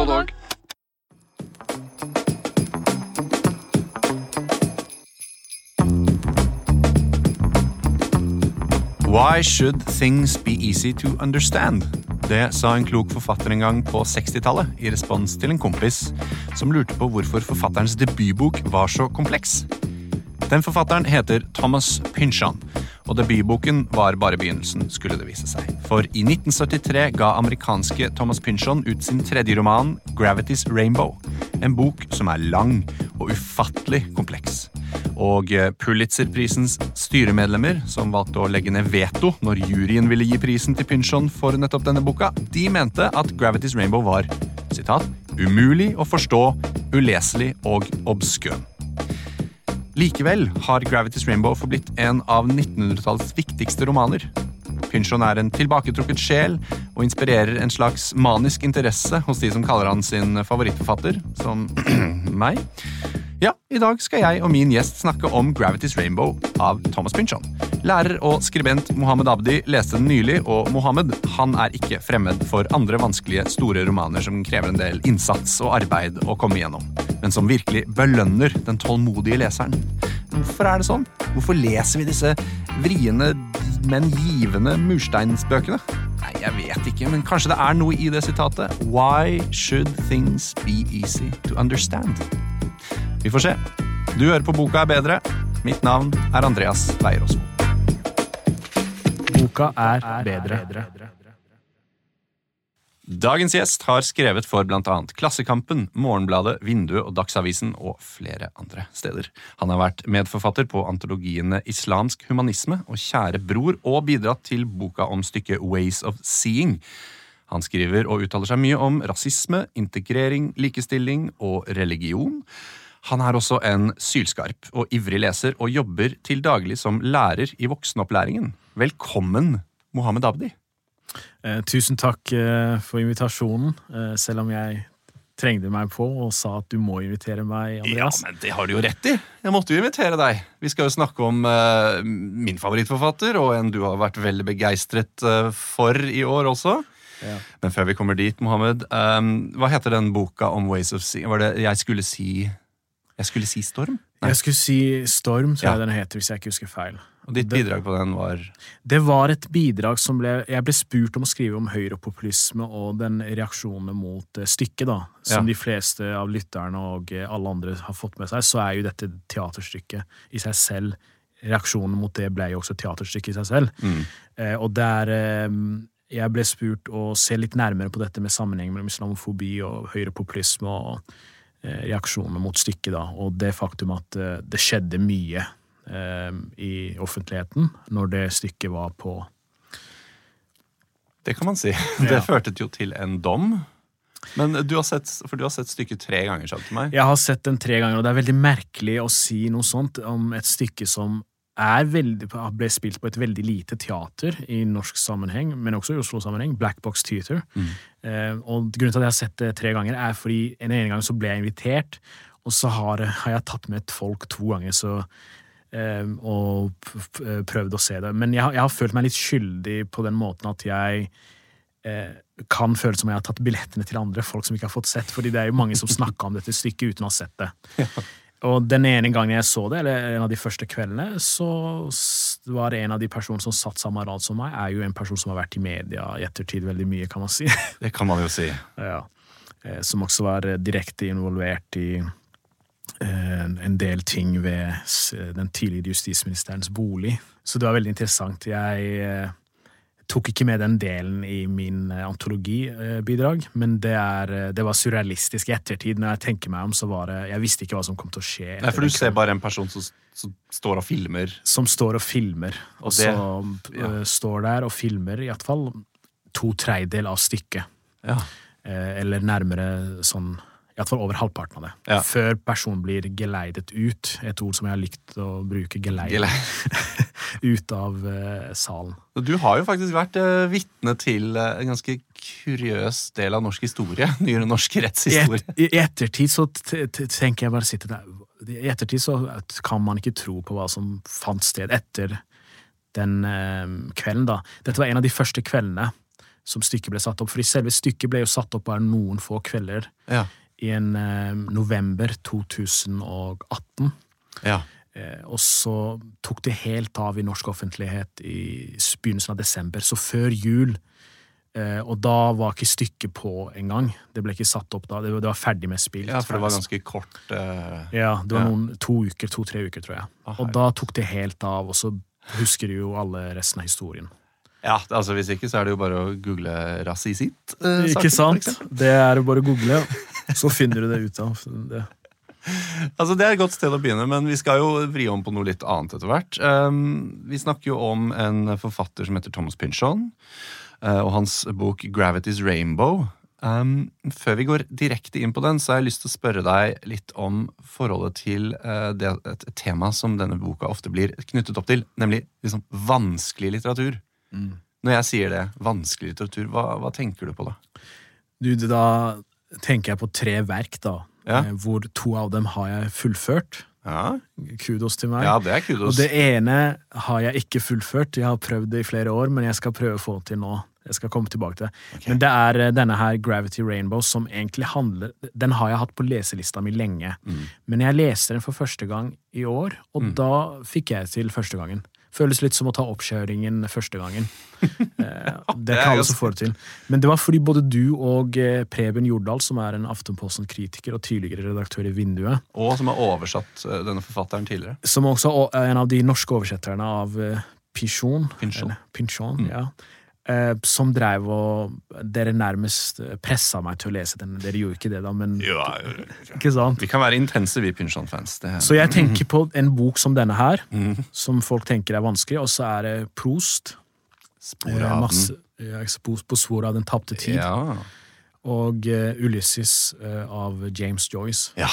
Prolog. Why should things be easy to understand? Det sa en klok forfatter en gang på 60-tallet i respons til en kompis som lurte på hvorfor forfatterens debutbok var så kompleks. Den forfatteren heter Thomas Pynchon, og debutboken var bare begynnelsen, skulle det vise seg. For i 1973 ga amerikanske Thomas Pynchon ut sin tredje roman, Gravity's Rainbow. En bok som er lang og ufattelig kompleks. Og eh, Pulitzerprisens styremedlemmer, som valgte å legge ned veto når juryen ville gi prisen til Pynchon for nettopp denne boka, de mente at Gravity's Rainbow var sitat, umulig å forstå, uleselig og obskøn. Likevel har Gravity's Rainbow forblitt en av 1900-tallets viktigste romaner. Pynchon er en tilbaketrukket sjel og inspirerer en slags manisk interesse hos de som kaller han sin favorittforfatter, som meg. Ja, i dag skal jeg og min gjest snakke om Gravity's Rainbow av Thomas Pynchon. Lærer og skribent Mohammed Abdi leste den nylig, og Mohammed han er ikke fremmed for andre vanskelige, store romaner som krever en del innsats og arbeid å komme igjennom, men som virkelig belønner den tålmodige leseren. Hvorfor er det sånn? Hvorfor leser vi disse vriene, men givende mursteinsbøkene? Nei, jeg vet ikke, men kanskje det er noe i det sitatet. Why should things be easy to understand? Vi får se. Du hører på Boka er bedre. Mitt navn er Andreas Weier-Aasmo. Boka er bedre. Dagens gjest har skrevet for bl.a. Klassekampen, Morgenbladet, Vinduet og Dagsavisen og flere andre steder. Han har vært medforfatter på antologiene Islamsk humanisme og Kjære bror, og bidratt til boka om stykket Ways of Seeing. Han skriver og uttaler seg mye om rasisme, integrering, likestilling og religion. Han er også en sylskarp og ivrig leser, og jobber til daglig som lærer i voksenopplæringen. Velkommen, Mohammed Abdi. Eh, tusen takk eh, for invitasjonen, eh, selv om jeg trengte meg på og sa at du må invitere meg, Andreas. Ja, men det har du jo rett i. Jeg måtte jo invitere deg. Vi skal jo snakke om uh, min favorittforfatter, og en du har vært veldig begeistret uh, for i år også. Ja. Men før vi kommer dit, Mohammed, um, hva heter den boka om Ways of Seeing? Var det jeg skulle si Jeg skulle si Storm? Nei. Jeg skulle si Storm, tror jeg den heter, hvis jeg ikke husker feil. Og ditt bidrag på den var Det var et bidrag som ble Jeg ble spurt om å skrive om høyrepopulisme og den reaksjonen mot stykket, da. Som ja. de fleste av lytterne og alle andre har fått med seg, så er jo dette teaterstykket i seg selv Reaksjonen mot det ble jo også teaterstykket i seg selv. Mm. Eh, og der eh, jeg ble spurt å se litt nærmere på dette med sammenheng mellom islamofobi og høyrepopulisme og eh, reaksjoner mot stykket, da, og det faktum at eh, det skjedde mye Eh, i offentligheten når det stykket var på Det kan man si. Det ja. førte jo til en dom. Men du har sett, for du har sett stykket tre ganger, sa til meg? Jeg har sett den tre ganger, og det er veldig merkelig å si noe sånt om et stykke som veldig, ble spilt på et veldig lite teater i norsk sammenheng, men også i Oslo-sammenheng, Black Box Theater. Mm. Eh, og Grunnen til at jeg har sett det tre ganger, er fordi en ene gang så ble jeg invitert, og så har, har jeg tatt med et folk to ganger, så eh, og prøvd å se det. Men jeg, jeg, har følt meg litt skyldig på den måten at jeg eh, kan føle som jeg har tatt billettene til andre folk som ikke har fått sett, fordi det er jo mange som snakker om dette stykket uten å ha sett det. Ja. Og den ene gangen jeg så det, eller en av de første kveldene, så var det en av de personene som satt samme rad som meg, er jo en person som har vært i media i ettertid veldig mye, kan man si. Det kan man jo si. Ja. Eh, som også var direkte involvert i Eh, en del ting ved den tidligere justisministerens bolig. Så det var veldig interessant. Jeg eh, tok ikke med den delen i min eh, antologibidrag, men det, er, det, var surrealistisk i ettertid. Når jeg tenker meg om, så var det Jeg visste ikke hva som kom til å skje. Nei, For du ser bare en person som, som står og filmer? Som står og filmer. Og, og det, som ja. står der og filmer i hvert fall to tredjedel av stykket. Ja. Eller nærmere sånn Iallfall over halvparten av det. Ja. Før personen blir geleidet ut, et ord som jeg har likt å bruke, geleid, ut av uh, salen. Du har jo faktisk vært uh, vitne til uh, en ganske kuriøs del av norsk historie. Nyere norsk rettshistorie. I, et, I, ettertid så tenker jeg bare sitte der I ettertid så kan man ikke tro på hva som fant sted etter den kvelden, da. Dette var en av de første kveldene som stykket ble satt opp. Fordi selve stykket ble jo satt opp bare noen få kvelder Ja. I en eh, november 2018. ja. Eh, og så tok det helt av i norsk offentlighet i begynnelsen av desember, så før jul. Eh, og da var ikke stykket på engang. Det ble ikke satt opp da. Det, var- det var ferdig med spilt. ja, for det var ganske kort eh, Ja, det var noen to uker, to-tre uker, tror jeg. Ah, Og da tok det helt av, og så husker jo alle resten av historien. Ja, altså Hvis ikke, så er det jo bare å google rasisit. eh, Ikke sant? Det er jo bare å google, så finner du det ut av. Det. Altså Det er et godt sted å begynne, men vi skal jo vri om på noe litt annet etter hvert. Um, vi snakker jo om en forfatter som heter Thomas Pynchon, uh, og hans bok 'Gravity's Rainbow'. Um, før vi går direkte inn på den, så har jeg lyst til å spørre deg litt om forholdet til uh, det, et, et tema som denne boka ofte blir knyttet opp til, nemlig liksom vanskelig litteratur. Når jeg sier det, vanskelig litteratur, hva, hva tenker du på da? Du, da tenker jeg på tre verk, da. Ja. eh, Hvor to av dem har jeg fullført. Ja, Kudos til meg. ja det er kudos. Og det ene har jeg ikke fullført. Jeg har prøvd det i flere år, men jeg skal prøve å få det til nå. Jeg skal komme tilbake til det. Ok. Men det er eh, denne her Gravity Rainbow som egentlig handler Den har jeg hatt på leselista mi lenge. Mm. Men jeg leste den for første gang i år, og da fikk jeg til første gangen. Føles litt som å ta oppkjøringen første gangen. Eh, det kan alle også som får det til. Men det var fordi både du og eh, Preben Jordal, som er en Aftenposten-kritiker og tidligere redaktør i Vinduet, Og som har oversatt uh, denne forfatteren tidligere. som også er en av de norske oversetterne av Pinsjon. Pinsjon. Eller Pinsjon Mm. ja, eh, som dreiv og Dere nærmest eh, pressa meg til å lese den. Dere gjorde ikke det, da, men ikke sant? Vi kan være intense, vi Pynchon-fans. Så jeg tenker på en bok som denne her, mm. som folk tenker er vanskelig, og så er det Prost. Spor eh, av masse, ja, på, på sporet av Den tapte tid. Ja. Og uh, Ulysses uh, av James Joyce. ja.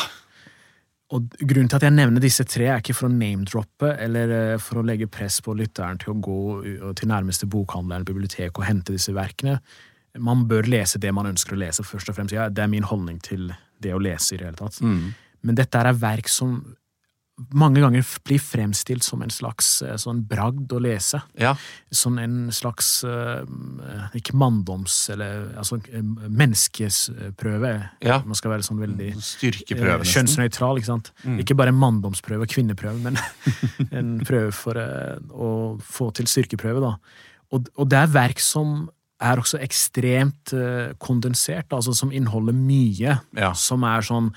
Og grunnen til at jeg nevner disse tre, er ikke for å name-droppe eller eh, for å legge press på lytteren til å gå til nærmeste bokhandler eller bibliotek og hente disse verkene. Man bør lese det man ønsker å lese, først og fremst. Ja, det er min holdning til det å lese i det hele tatt. Mm. Men dette er verk som mange ganger blir fremstilt som en slags eh, sånn bragd å lese. ja. Sånn en slags eh, Ikke manndoms, eller altså menneskesprøve. Ja. Man skal være sånn veldig Styrkeprøve, eh, nesten. Kjønnsnøytral, ikke sant? Mm. Ikke bare en manndomsprøve og kvinneprøve, men en prøve for å få til styrkeprøve, da. Og, og det er verk som er også ekstremt kondensert, altså som inneholder mye. Ja. Som er sånn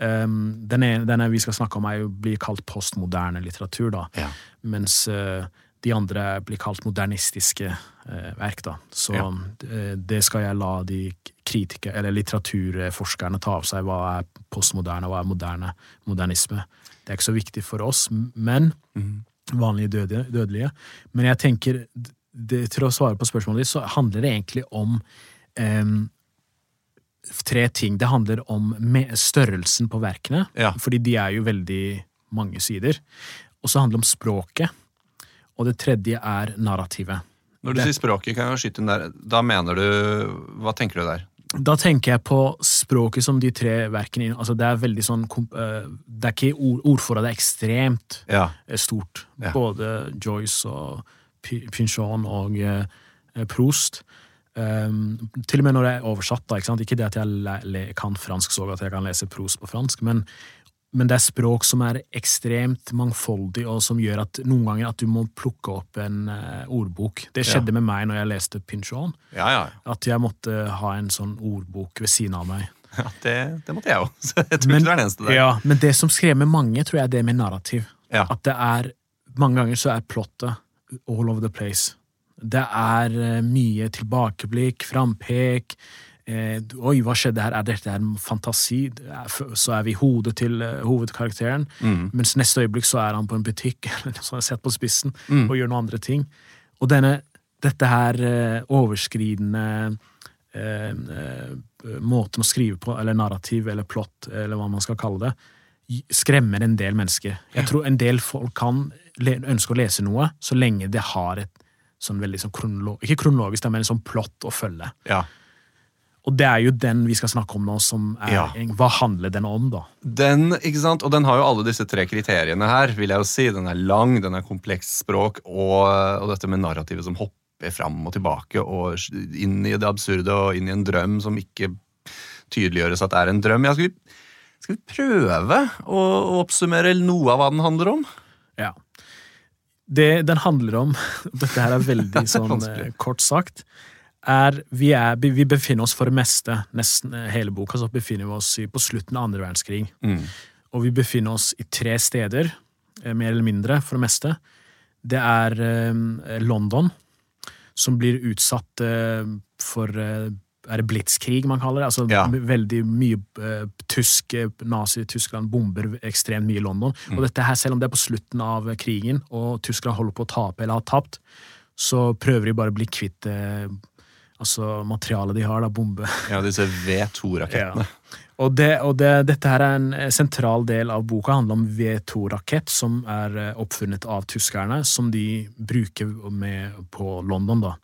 um, den, ene, denne vi skal snakke om, er jo, blir kalt postmoderne litteratur, da. Ja. Mens uh, de andre blir kalt modernistiske uh, verk, da. Så Ja. uh, det skal jeg la de kritikere, eller litteraturforskerne ta av seg. Hva er postmoderne, hva er moderne modernisme? Det er ikke så viktig for oss, men mm. vanlige døde, dødelige. Men jeg tenker, det, til å svare på spørsmålet ditt, så handler det egentlig om em, tre ting. Det handler om størrelsen på verkene, Ja. fordi de er jo veldig mange sider. Og så handler det om språket. Og det tredje er narrativet. Når du Det- sier språket, kan jeg skyte inn der. Da mener du Hva tenker du der? Da tenker jeg på språket som de tre verkene altså Det er veldig sånn eh, Det er ikke ord, Ordforrådet er ekstremt Ja. eh, stort. Ja. Både Joyce og Pynchon og eh, Proust. Um, til og med når det er oversatt, da. Ikke, ikke det at jeg kan fransk så godt at jeg kan lese pros på fransk, men, men det er språk som er ekstremt mangfoldig, og som gjør at noen ganger at du må plukke opp en uh, ordbok. Det skjedde med meg når jeg leste Pinchon. Ja, ja. At jeg måtte ha en sånn ordbok ved siden av meg. ja det, det måtte jeg òg. Jeg tror Men- ikke du er den eneste der. Ja, men det som skremmer mange, tror jeg er det med narrativ. Ja. At det er Mange ganger så er plottet all over the place. Det er eh, mye tilbakeblikk, frampek. Eh, Oi, hva skjedde her? Er dette en fantasi? Er Så er vi hodet til eh, hovedkarakteren. Mm. Mens neste øyeblikk så er han på en butikk eller noe sånt, sett på spissen Mm. og gjør noen andre ting. Og denne, dette her eh, overskridende eh, eh, måten å skrive på, eller narrativ eller plott, eller hva man skal kalle det, skremmer en del mennesker. Jeg tror en del folk kan ønske å lese noe så lenge det har et sånn veldig sånn kronolo Ikke kronologisk, men en sånn plott å følge. Ja. Og det er jo den vi skal snakke om nå, som er Ja. Hva handler den om, da? Den, ikke sant? Og den har jo alle disse tre kriteriene her, vil jeg jo si. Den er lang, den er komplekst språk, og, og dette med narrativet som hopper fram og tilbake og inn i det absurde og inn i en drøm som ikke tydeliggjøres at det er en drøm. Ja, skal, vi, skal vi prøve å oppsummere noe av hva den handler om? Ja. Det den handler om, dette her er veldig sånn eh, kort sagt, er vi, er vi, befinner oss for det meste, nesten hele boka, så befinner vi oss på slutten av andre verdenskrig. Mm. Og vi befinner oss i tre steder, eh, mer eller mindre, for det meste. Det er eh, London, som blir utsatt eh, for eh, er det blitskrig man kaller det? Altså ja. Veldig mye uh, tysk Nazi-Tyskland bomber ekstremt mye i London. Mm. Og dette her, selv om det er på slutten av krigen, og Tyskland holder på å tape eller har tapt, så prøver de bare å bli kvitt uh, altså materialet de har, da, bombe. Ja, disse V2-rakettene. Ja. Og, det, og det, dette her er en sentral del av boka, handler om V2-rakett, som er eh, oppfunnet av tyskerne, som de bruker med på London. da.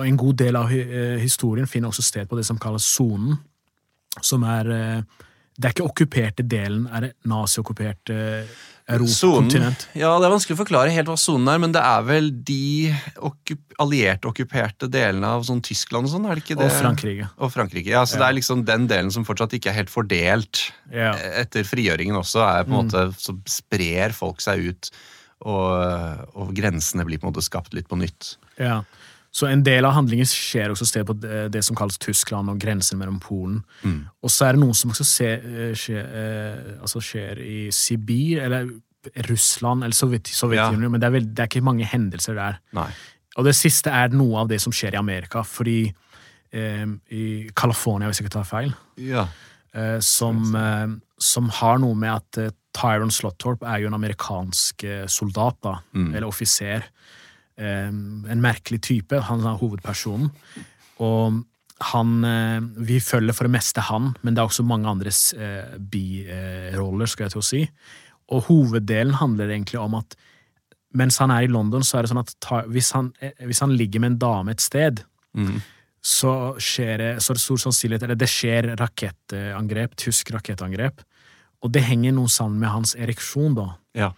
Og En god del av eh, historien finner også sted på det som kalles sonen, som er eh, Det er ikke okkuperte delen, er det naziokkuperte kontinent. Ja, Det er vanskelig å forklare helt hva sonen er, men det er vel de okkup allierte okkuperte delene av sånn Tyskland og sånn? er det ikke det? Og Frankrike. Og Frankrike, ja, Så ja. det er liksom den delen som fortsatt ikke er helt fordelt ja. etter frigjøringen også, er på en mm. måte, så sprer folk seg ut, og, og, grensene blir på en måte skapt litt på nytt. Ja, så en del av handlingen skjer også sted på det, det som kalles Tyskland og grensen mellom Polen. Mm. Og så er det noe som også skjer, eh, skjer, eh, altså skjer i Sibir, eller Russland eller Sovjetunionen, ja. men det er, veld, det er, ikke mange hendelser der. Nei. Og det siste er noe av det som skjer i Amerika, fordi eh, i California, hvis jeg ikke tar feil, ja. eh, som, eh, som, har noe med at eh, Tyron Slotthorpe er jo en amerikansk soldat, da, mm. eller offiser en merkelig type. Han er hovedpersonen. Og han Vi følger for det meste han, men det er også mange andres biroller, skal jeg til å si. Og hoveddelen handler egentlig om at mens han er i London, så er det sånn at ta, hvis, han, hvis, han, ligger med en dame et sted, mm. så skjer det så er det stor sannsynlighet Eller det skjer rakettangrep, tysk rakettangrep. Og det henger noe sammen med hans ereksjon, da. Ja.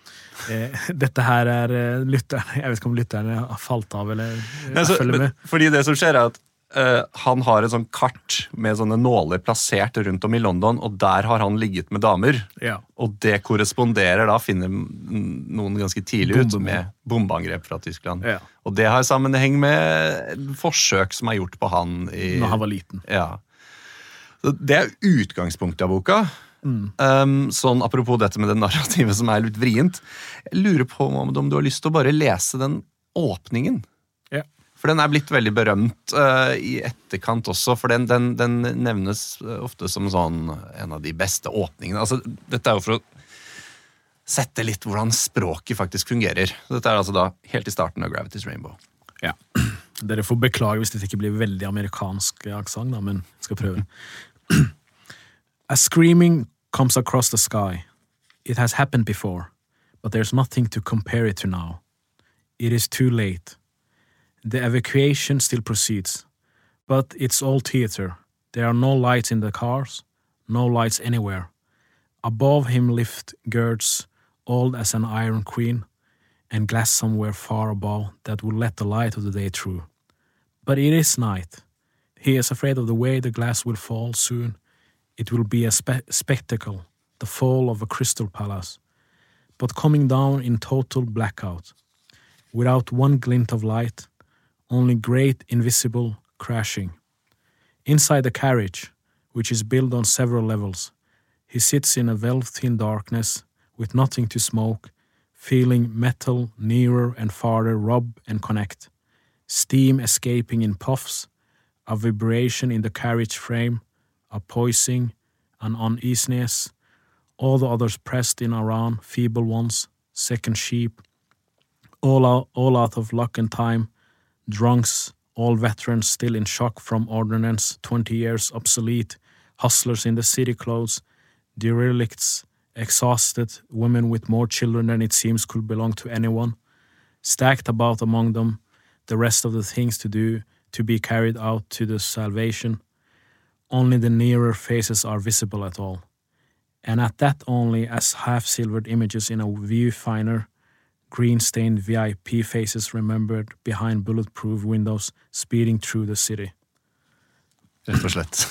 Eh, dette her er eh, lytterne Jeg vet ikke om lytterne har falt av, eller Nei, så, følger med. Fordi det som skjer, er at uh, han har et sånt kart med sånne nåler plassert rundt om i London, og der har han ligget med damer. Ja. Og det korresponderer da, finner noen ganske tidlig ut, med bombeangrep fra Tyskland. Ja. Og det har sammenheng med forsøk som er gjort på han i Når han var liten. Ja. Så det er utgangspunktet av boka. Mm. Um, sånn Apropos dette med det narrativet som er litt vrient. Jeg lurer på om, du har lyst til å bare lese den åpningen. Yeah. For den er blitt veldig berømt uh, i etterkant også, for den, den, den, nevnes ofte som sånn en av de beste åpningene. Altså, dette er jo for å sette litt hvordan språket faktisk fungerer. Dette er altså da helt i starten av Gravity's Rainbow. Ja. Dere får beklage hvis dette ikke blir veldig amerikansk aksent, men jeg skal prøve. A screaming comes across the sky. It has happened before, but there's nothing to compare it to now. It is too late. The evacuation still proceeds, but it's all theater. There are no lights in the cars, no lights anywhere. Above him lift girds, old as an iron queen, and glass somewhere far above that will let the light of the day through. But it is night. He is afraid of the way the glass will fall soon, it will be a spe spectacle, the fall of a crystal palace, but coming down in total blackout, without one glint of light, only great invisible crashing. Inside the carriage, which is built on several levels, he sits in a velvet thin darkness with nothing to smoke, feeling metal nearer and farther rub and connect, steam escaping in puffs, a vibration in the carriage frame, a poising, an uneasiness, all the others pressed in around, feeble ones, second sheep, all out, all out of luck and time, drunks, all veterans still in shock from ordinance, twenty years obsolete, hustlers in the city clothes, derelicts, exhausted, women with more children than it seems could belong to anyone, stacked about among them, the rest of the things to do, to be carried out to the salvation, only the nearer faces are visible at all, and at that only as half silvered images in a viewfinder, Green-stained VIP faces remembered behind bulletproof windows, speeding through the city. Rett og slett.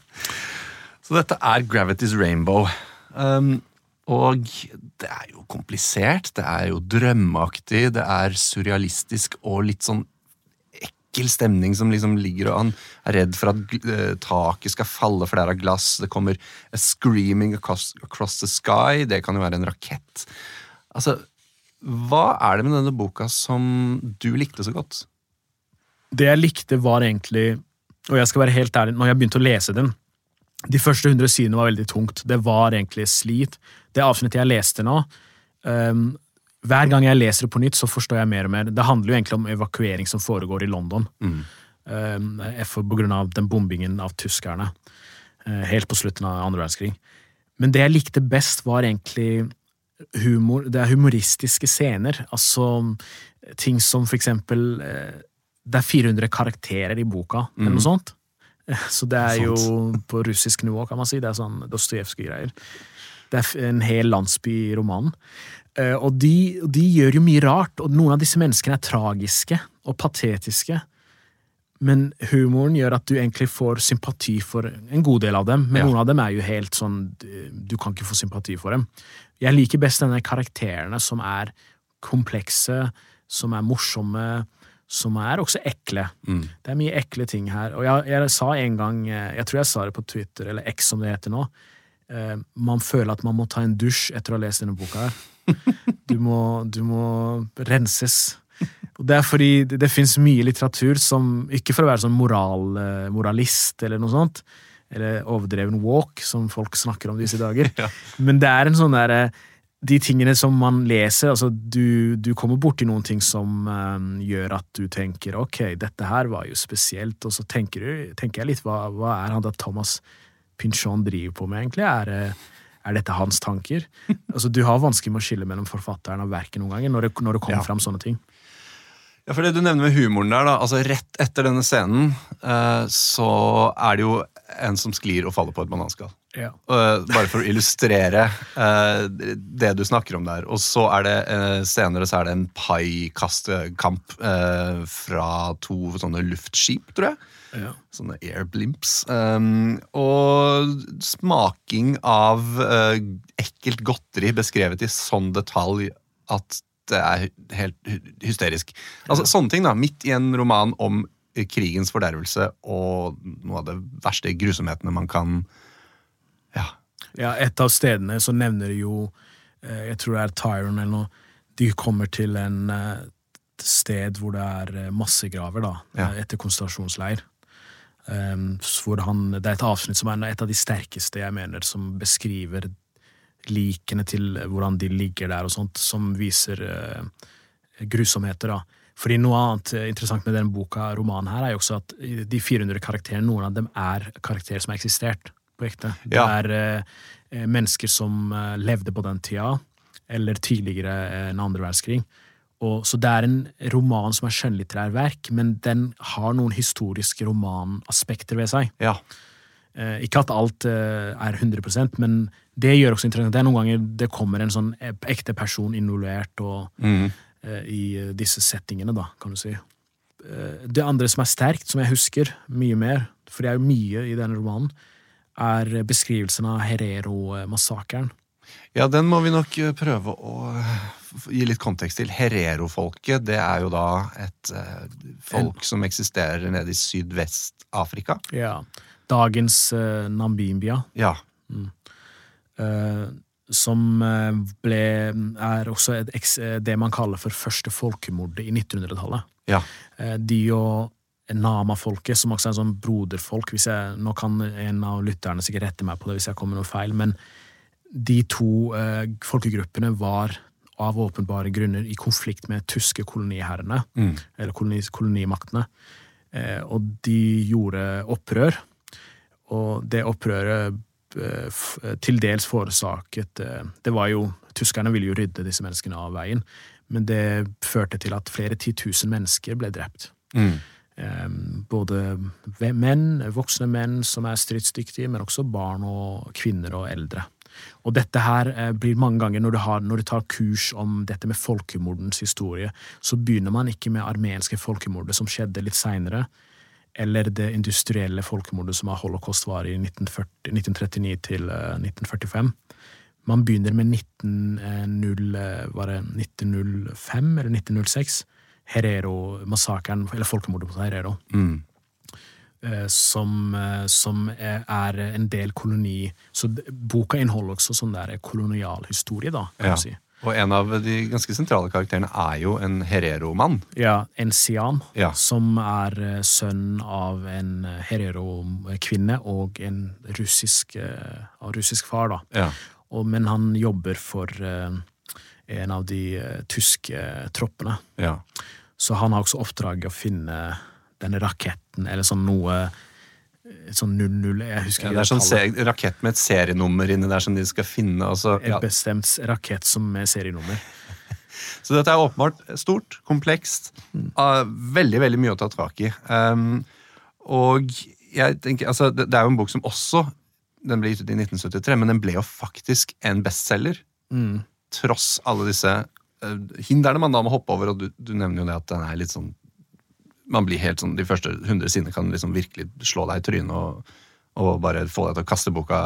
Så dette er Gravity's Rainbow. Um, og det er jo komplisert, det er jo drømmeaktig, det er surrealistisk og litt sånn ekkel stemning som liksom ligger og Han er redd for at uh, taket skal falle, for det er av glass. Det kommer a screaming across, across the sky. Det kan jo være en rakett. Altså, hva er det med denne boka som du likte så godt? Det jeg likte, var egentlig Og jeg skal være helt ærlig, når jeg begynte å lese den De første 100 sidene var veldig tungt. Det var egentlig slit. Det avsnittet jeg leste nå um, Hver gang jeg leser det på nytt, så forstår jeg mer og mer. Det handler jo egentlig om evakuering som foregår i London. Mm. Um, på grunn av den bombingen av tyskerne. Uh, helt på slutten av andre verdenskrig. Men det jeg likte best, var egentlig humor. Det er humoristiske scener. Altså ting som for eksempel uh, Det er 400 karakterer i boka, mm. eller noe sånt. Så det er jo på russisk nivå, kan man si. Det er sånn Dostojevskij-greier. Det er en hel landsby i romanen. Eh, og de, de, gjør jo mye rart, og noen av disse menneskene er tragiske og patetiske. Men humoren gjør at du egentlig får sympati for en god del av dem. Men ja. noen av dem er jo helt sånn Du kan ikke få sympati for dem. Jeg liker best denne karakterene som er komplekse, som er morsomme, som er også ekle. Mm. Det er mye ekle ting her. Og jeg, jeg, sa en gang, eh, jeg tror jeg sa det på Twitter, eller X som det heter nå, eh, man føler at man må ta en dusj etter å ha lest denne boka her. Du må, du må renses. Og det er fordi det, det fins mye litteratur som, ikke for å være sånn moral, eh, moralist eller noe sånt, eller overdreven walk, som folk snakker om disse dager, ja. men det er en sånn derre de tingene som man leser altså Du, du kommer borti noen ting som um, gjør at du tenker ok, dette her var jo spesielt, og så tenker, du, tenker jeg litt hva, hva er han da Thomas Pinchon driver på med, egentlig? Er, er dette hans tanker? altså Du har vanskelig med å skille mellom forfatteren og verket noen ganger, når det, når det kommer ja. fram sånne ting. Ja, for det du nevner med humoren der, da, altså Rett etter denne scenen uh, så er det jo en som sklir og faller på et bananskall. Ja. Uh, bare for å illustrere uh, det du snakker om der. Og så er det uh, senere så er det en paikastekamp fra to sånne luftskip, tror jeg. Ja. Sånne airblimps. Um, og smaking av ekkelt godteri beskrevet i sånn detalj at det er helt hysterisk. Altså ja. Sånne ting, da. Midt i en roman om krigens fordervelse og noe av det verste grusomhetene man kan ja. ja. Et av stedene så nevner de jo eh, Jeg tror det er Tyron eller noe. De kommer til en eh, sted hvor det er eh, massegraver, da, ja. etter konsentrasjonsleir. Um, han, det er et avsnitt som er et av de sterkeste jeg mener, som beskriver likene til hvordan de ligger der og sånt, som viser uh, grusomheter. da. Fordi Noe annet interessant med denne boka, romanen her, er jo også at de 400 karakterene, noen av dem er karakterer som har eksistert på ekte. Det ja. er uh, mennesker som eh, levde på den tida, eller tidligere eh, enn andre verdenskrig. Og, så det er en roman som er skjønnlitterær verk, men den har noen historiske romanaspekter ved seg. Ja. Eh, ikke at alt eh, er 100% men det gjør også interessant. Det er noen ganger det kommer en sånn eh, ekte person involvert og, mm. i disse settingene, da, kan du si. Det andre som er sterkt, som jeg husker mye mer, for det er jo mye i denne romanen, er beskrivelsen av Herero-massakren. Ja, den må vi nok eh, prøve å eh, gi litt kontekst til. Herero-folket, det er jo da et eh, folk som eksisterer nede i Sydvest-Afrika. Ja. Dagens eh, Namibia. Ja. Mm. Eh, som eh, ble Er også et, det man kaller for første folkemordet i 1900-tallet. Ja. de og Nama-folket, som også er en sånn broderfolk. Hvis jeg, nå kan en av lytterne sikkert rette meg på det hvis jeg kommer noe feil, men de to eh, folkegruppene var av åpenbare grunner i konflikt med tyske koloniherrene, mm. eller koloni, kolonimaktene. Eh, og de gjorde opprør, og det opprøret eh, til dels forårsaket eh, Det var jo Tyskerne ville jo rydde disse menneskene av veien, men det førte til at flere titusen mennesker ble drept. Mm. Både menn, voksne menn som er stridsdyktige, men også barn og kvinner og eldre. Og dette her eh, blir mange ganger, når du, har, når du tar kurs om dette med folkemordens historie, så begynner man ikke med armenske folkemordet som skjedde litt seinere, eller det industrielle folkemordet som av holocaust var i 1940, 1939 til 1945. Man begynner med 1905 eller 1906. Herero-massakren, eller folkemordet på Herero. Mm. Som, som, er en del koloni Så boka inneholder også sånn der kolonialhistorie, da, kan ja. du si. Og en av de ganske sentrale karakterene er jo en herero-mann. Ja, en sian, Ja. som er eh, sønn av en eh, herero-kvinne og en russisk, eh, av russisk far, da. Ja. Og, men han jobber for eh, en av de eh, tyske troppene. ja. Så han har også oppdraget å finne denne raketten, eller sånn noe Sånn 00 Jeg husker Ja, ikke det er sånn tallet. rakett med et serienummer inni der som de skal finne. Altså, ja. En bestemt rakett som med serienummer. så dette er åpenbart stort, komplekst, ah, veldig veldig mye å ta tak i. Um, og jeg tenker, altså, det, det er jo en bok som også Den ble gitt ut i 1973, men den ble jo faktisk en bestselger. Mm. Tross alle disse uh, hindrene man da må hoppe over, og du, du nevner jo det at den er litt sånn man blir helt sånn, De første 100 sidene kan liksom virkelig slå deg i trynet og, og bare få deg til å kaste boka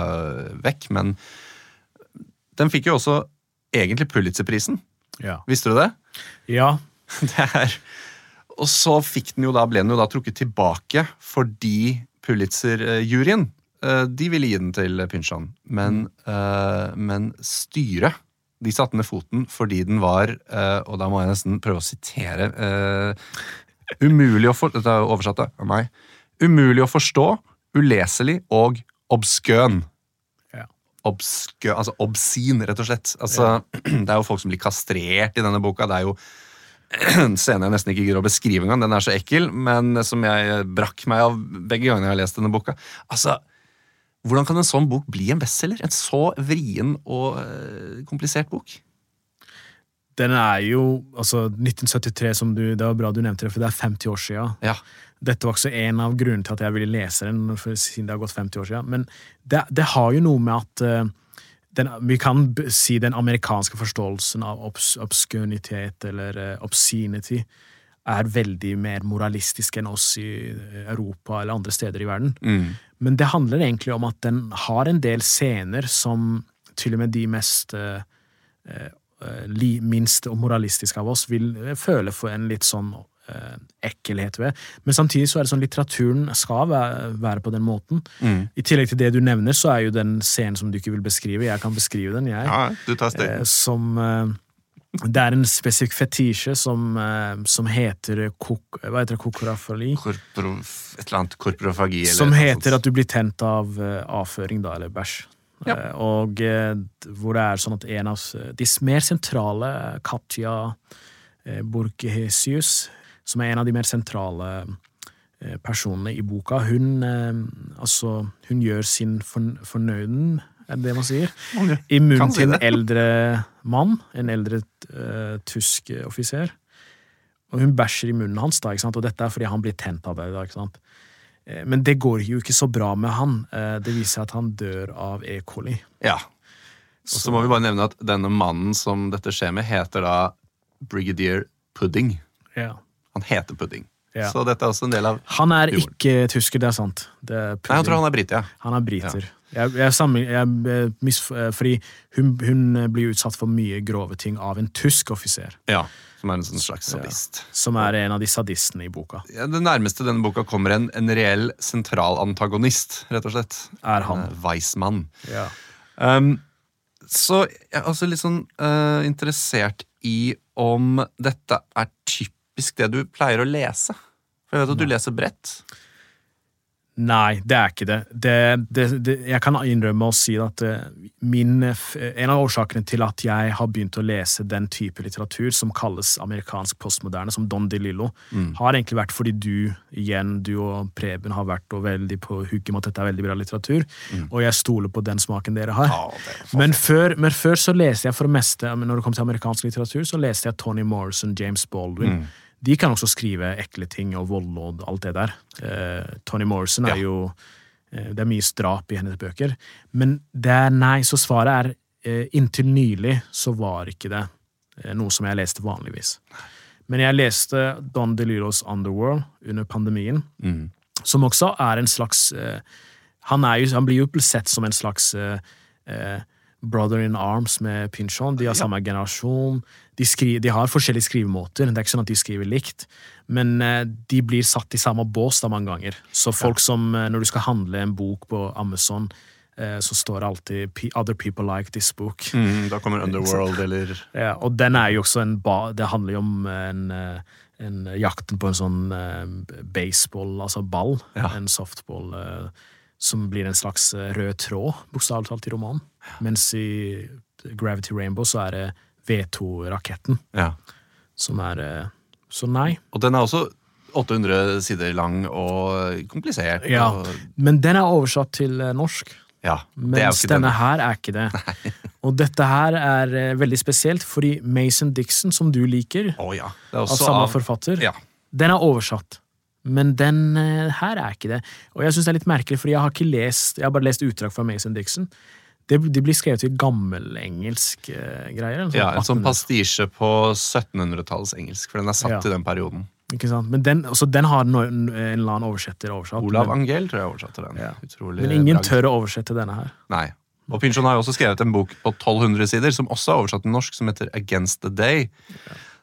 vekk. Men den fikk jo også egentlig Pulitzer-prisen. Ja. Visste du det? ja. Det er Og så den da, ble den jo da trukket tilbake fordi Pulitzer-juryen eh, de ville gi den til Pynchon. Men, eh, men styret de satte ned foten fordi den var, eh, og da må jeg nesten prøve å sitere Umulig å for, Dette er oversatt av meg. Umulig å forstå, uleselig og obskøn. Ja. Obskø, altså obsin, rett og slett. Altså, Det er jo folk som blir kastrert i denne boka. Det er jo en scene jeg nesten ikke gidder å beskrive engang. Den er så ekkel, men som jeg brakk meg av begge gangene jeg har lest denne boka. Altså, Hvordan kan en sånn bok bli en bestselger? En så vrien og eh, komplisert bok? Den er jo altså 1973, som du, det var bra du nevnte det, for det er 50 år siden. Ja. Dette var også en av grunnene til at jeg ville lese den, for, siden det har gått 50 år siden. Men det, det har jo noe med at uh, den, Vi kan si den amerikanske forståelsen av obs, obskønitet eller uh, obscenity er veldig mer moralistisk enn oss i eh, Europa eller andre steder i verden. Mm. Men det handler egentlig om at den har en del scener som til og med de mest eh, eh, og minst moralistiske av oss vil føle for en litt sånn eh, ekkelhet ved. Men samtidig så er det sånn litteraturen skal være, være på den måten. Mm. I tillegg til det du nevner, så er jo den scenen som du ikke vil beskrive, jeg kan beskrive den, jeg. Ja, du tar Eh, som eh, Det er en spesifikk fetisje som, eh, som heter kok, Hva heter det? Kokorafali? Korpro, et eller annet korporofagi. eller Som heter at du blir tent av eh, avføring, da, eller bæsj. Ja. Eh, og eh, hvor det er sånn at en av de mer sentrale, Katja eh, Borchesius, som er en av de mer sentrale eh, personene i boka, hun eh, altså Hun gjør sin fornøyden, er det det man sier? I munnen si til en eldre mann, en eldre uh, tysk offiser. Og hun bæsjer i munnen hans, da, og dette er fordi han blir tent av det. Da? Eh, Men det går jo ikke så bra med han. Eh, Det viser seg at han dør av E. coli. Ja. Og så må vi bare nevne at denne mannen som dette skjer med, heter da Brigadier Pudding. Ja. Han heter Pudding. Ja. Så dette er også en del av Han er Humoren. ikke tysker, det er sant. Det er Nei, jeg tror han er brite, ja. Han er briter. Jeg, jeg, sammen- jeg, eh, misf- eh, fordi hun, hun blir utsatt for mye grove ting av en tysk offiser, ja. Som er en sånn slags sadist. som er en av de sadistene i boka. Ja, det nærmeste denne boka kommer en, en reell sentral antagonist, rett og slett. Er han. Eh, Weissmann. Ja. Um, så jeg er også litt sånn uh, interessert i om dette er typisk det du pleier å lese. For jeg vet at du leser bredt. Nei, det er ikke det. det, det, det jeg kan innrømme å si at eh, min, en av årsakene til at jeg har begynt å lese den type litteratur som kalles amerikansk postmoderne, som Don DeLillo, har egentlig vært fordi du, igjen, du og Preben har vært og veldig på hugget med at dette er veldig bra litteratur, og jeg stoler på den smaken dere har. Ja, Men før, men før så leste jeg for det meste Når det kom til amerikansk litteratur, så leste jeg Tony Morrison, James Baldwin. De kan også skrive ekle ting og vold og alt det der. Eh, Tony Morrison er Ja. jo Eh, det er mye drap i hennes bøker. Men det er nei, så svaret er eh, inntil nylig så var ikke det eh, noe som jeg leste vanligvis. Men jeg leste Don DeLillos Underworld under pandemien, Mm. som også er en slags eh, han, jo, han blir jo sett som en slags eh, eh, brother in arms med Pynchon. De har samme generasjon. De, skri, de har forskjellige skrivemåter. Det er ikke sånn at de skriver likt, men eh, de blir satt i samme bås da mange ganger. Så folk som, eh, når du skal handle en bok på Amazon, eh, så står det alltid 'Other people like this book'. Mm, da kommer Underworld eller Ja, og den er jo også en ba Det handler jo om en, en jakten på en sånn baseball, altså ball. Ja. En softball som blir en slags eh, rød tråd, bokstavelig talt, i romanen. Mens i Gravity Rainbow så er det V2-raketten Ja. som er eh, Så nei. Og den er også 800 sider lang og komplisert. Ja, Og, Men den er oversatt til eh, norsk. ja Mens denne den. her er ikke det. Og dette her er veldig spesielt, fordi Mason Dixon, som du liker, oh, ja. Det av samme av, forfatter, ja. den er oversatt. Men den eh, her er ikke det. Og jeg syns det er litt merkelig, for jeg har ikke lest Jeg har bare lest utdrag fra Mason Dixon. Det, de blir skrevet i gammelengelsk uh, greier. ja, en sånn pastisje på 1700-tallets engelsk, for den er satt Ja. i den perioden. Ikke sant? Men den, også, den har no, en eller annen oversetter oversatt. Olav men, Angell tror jeg oversatte den. Ja. Men ingen bragd. tør å oversette denne her. Nei. Og Pynchon har jo også skrevet en bok på 1200 sider, som også er oversatt til norsk, som heter Against the Day.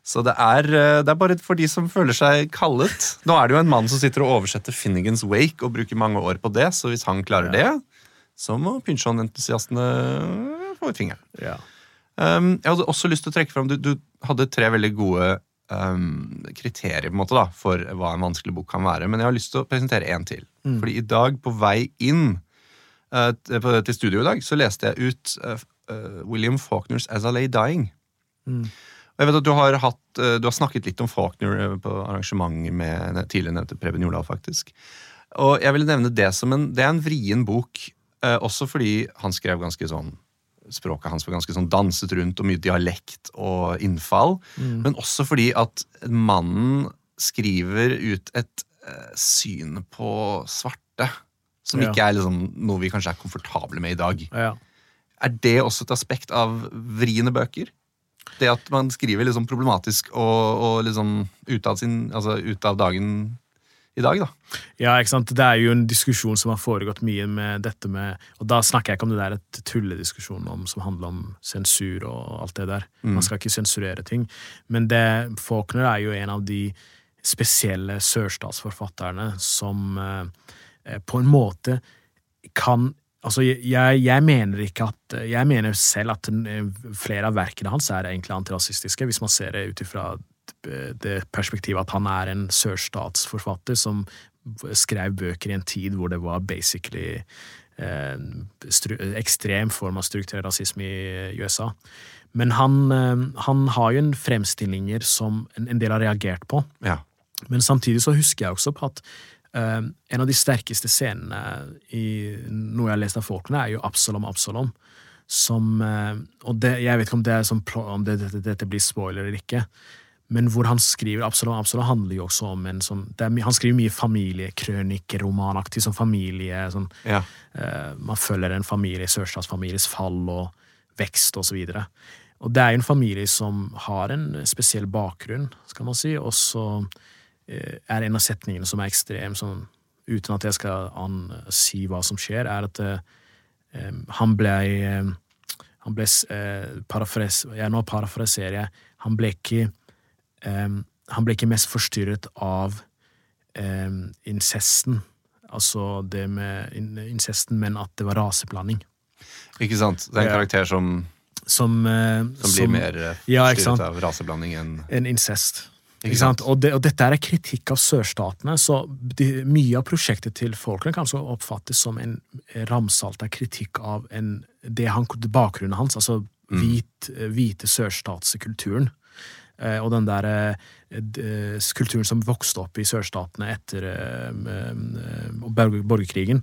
Så det er, eh, det er bare for de som føler seg kallet. Nå er det jo en mann som sitter og oversetter Finnegans Wake og bruker mange år på det, så hvis han klarer det, så må Pynchon-entusiastene få ut fingeren. Ja. Um, jeg hadde også lyst til å trekke fram Du, du hadde tre veldig gode um, kriterier på en måte da, for hva en vanskelig bok kan være. Men jeg har lyst til å presentere én til. Fordi i dag, på vei inn uh, til studio i dag, så leste jeg ut uh, uh, William Faulkners As I Lay Dying. Mm. Jeg vet at Du har, hatt, uh, du har snakket litt om Faulkner uh, på arrangement med tidligere nevnte Preben Jordal. faktisk. Og jeg vil nevne det som en, det er en vrien bok, uh, også fordi han skrev ganske sånn språket hans var ganske sånn danset rundt, og mye dialekt og innfall. Men også fordi at mannen skriver ut et eh, syn på svarte som ikke er liksom noe vi kanskje er komfortable med i dag. Ja. Er det også et aspekt av vriene bøker? Det at man skriver liksom problematisk og, og liksom ut av, sin, altså ut av dagen i dag, da. Ja, ikke sant? Det er jo en diskusjon som har foregått mye med dette med Og da snakker jeg ikke om det der et tullediskusjon om, som handler om sensur og alt det der. Man skal ikke sensurere ting. Men det, Faulkner er jo en av de spesielle sørstatsforfatterne som eh, på en måte kan Altså, jeg, jeg mener ikke at Jeg mener selv at eh, flere av verkene hans er egentlig antirasistiske, hvis man ser det ut ifra det perspektivet at han er en sørstatsforfatter som skrev bøker i en tid hvor det var basically eh, ekstrem form av strukturell rasisme i USA. Men han, eh, han har jo en fremstillinger som en, del har reagert på. Ja. Men samtidig så husker jeg også på at eh, en av de sterkeste scenene i noe jeg har lest av folkene, er jo Absalom Absalom. Som, eh, og det, jeg vet ikke om, det som, om det, dette, blir spoiler eller ikke, men hvor han skriver Absalom Absalom handler jo også om en sånn Han skriver mye familiekrønikeromanaktig, sånn familie sånn, ja. uh, Man følger en familie, sørstatsfamilies fall og vekst og så videre. Og det er jo en familie som har en spesiell bakgrunn, skal man si, og så er en av setningene som er ekstrem, sånn, uten at jeg skal an, si hva som skjer, er at eh, eh, han ble eh, han ble, eh, parafres, ja, Nå parafraserer jeg. Han ble ikke eh, Han ble ikke mest forstyrret av eh, incesten, altså det med incesten, men at det var raseblanding. Ikke sant? Det er en karakter som, Som, eh, som blir mer forstyrret Ja, av raseblanding enn en incest. Ikke sant? Og, det, og dette er kritikk av sørstatene, så de, mye av prosjektet til folkene kan også oppfattes som en ramsalt av kritikk av en, det han, bakgrunnen hans, altså hvit, hvite sørstatskulturen. Eh, og den der eh, kulturen som vokste opp i sørstatene etter eh, eh, borg- borgerkrigen,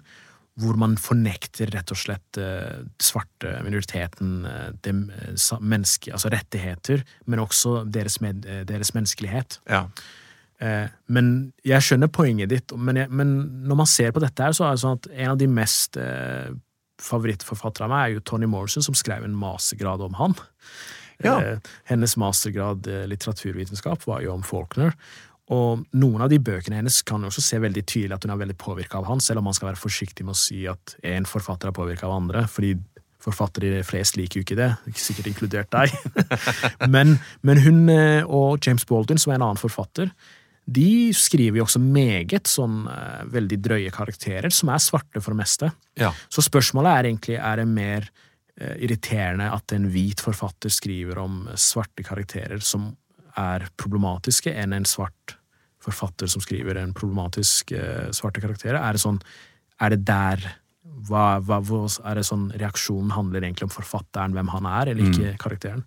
hvor man fornekter rett og slett eh, svarte minoriteten eh, dem, eh, sa- menneske, altså rettigheter, men også deres, med, deres menneskelighet. Ja. Men jeg skjønner poenget ditt, men, jeg, men når man ser på dette her, så er det sånn at en av de mest favorittforfattere av meg er jo Tony Morrison, som skrev en mastergrad om han. Ja. Hennes mastergrad litteraturvitenskap var jo om Faulkner. Og noen av de bøkene hennes kan jo også se veldig tydelig at hun er veldig påvirka av han, selv om man skal være forsiktig med å si at én forfatter er påvirka av andre, fordi forfattere flest liker jo ikke det, sikkert inkludert deg. men, men hun eh, og James Baldwin, som er en annen forfatter, de skriver jo også meget sånn eh, veldig drøye karakterer, som er svarte for det meste. Ja. Så spørsmålet er egentlig er det mer eh, irriterende at en hvit forfatter skriver om svarte karakterer som er problematiske, enn en svart forfatter som skriver en problematisk eh, svarte karakter? Er det sånn Er det der hva, hva, Er det sånn reaksjonen handler egentlig om forfatteren, hvem han er, eller ikke karakteren?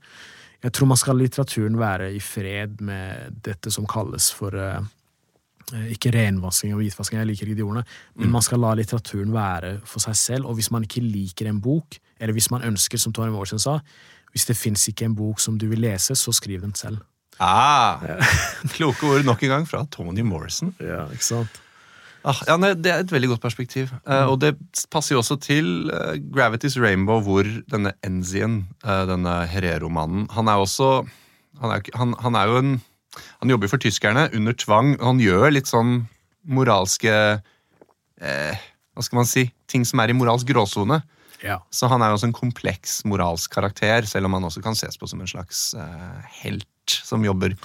Jeg tror man skal litteraturen være i fred med dette som kalles for eh, eh, ikke renvasking og hvitvasking, jeg liker ikke de ordene, men man skal la litteraturen være for seg selv, og hvis man ikke liker en bok, eller hvis man ønsker, som Tony Morrison sa, hvis det fins ikke en bok som du vil lese, så skriv den selv. Ah, kloke ord nok en gang fra Tony Morrison. Ja, ikke sant? Ah, ja, nei, Det er et veldig godt perspektiv. Eh, og det passer jo også til eh, Gravity's Rainbow, hvor denne Enzien, eh, denne Herero-mannen Han er også han er, han, han er jo en Han jobber for tyskerne under tvang. og Han gjør litt sånn moralske eh, Hva skal man si? Ting som er i moralsk gråsone. Ja. Så han er jo også en kompleks moralsk karakter, selv om han også kan ses på som en slags eh, helt som jobber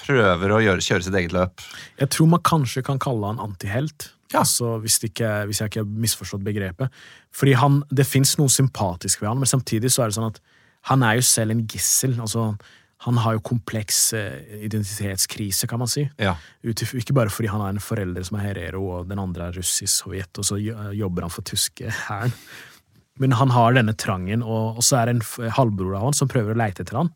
Prøver å gjøre, kjøre sitt eget løp. Jeg tror man kanskje kan kalle han antihelt. Ja. Altså, hvis, ikke, hvis jeg ikke har misforstått begrepet. Fordi han, Det fins noe sympatisk ved han, men samtidig så er det sånn at han er jo selv en gissel. altså Han har jo kompleks eh, identitetskrise, kan man si. Ja. Ikke bare fordi han har en forelder som er herero, og den andre er russisk sovjet, og så jobber han for tyske hæren. Men han har denne trangen, og, og så er det en halvbror av han som prøver å leite etter han.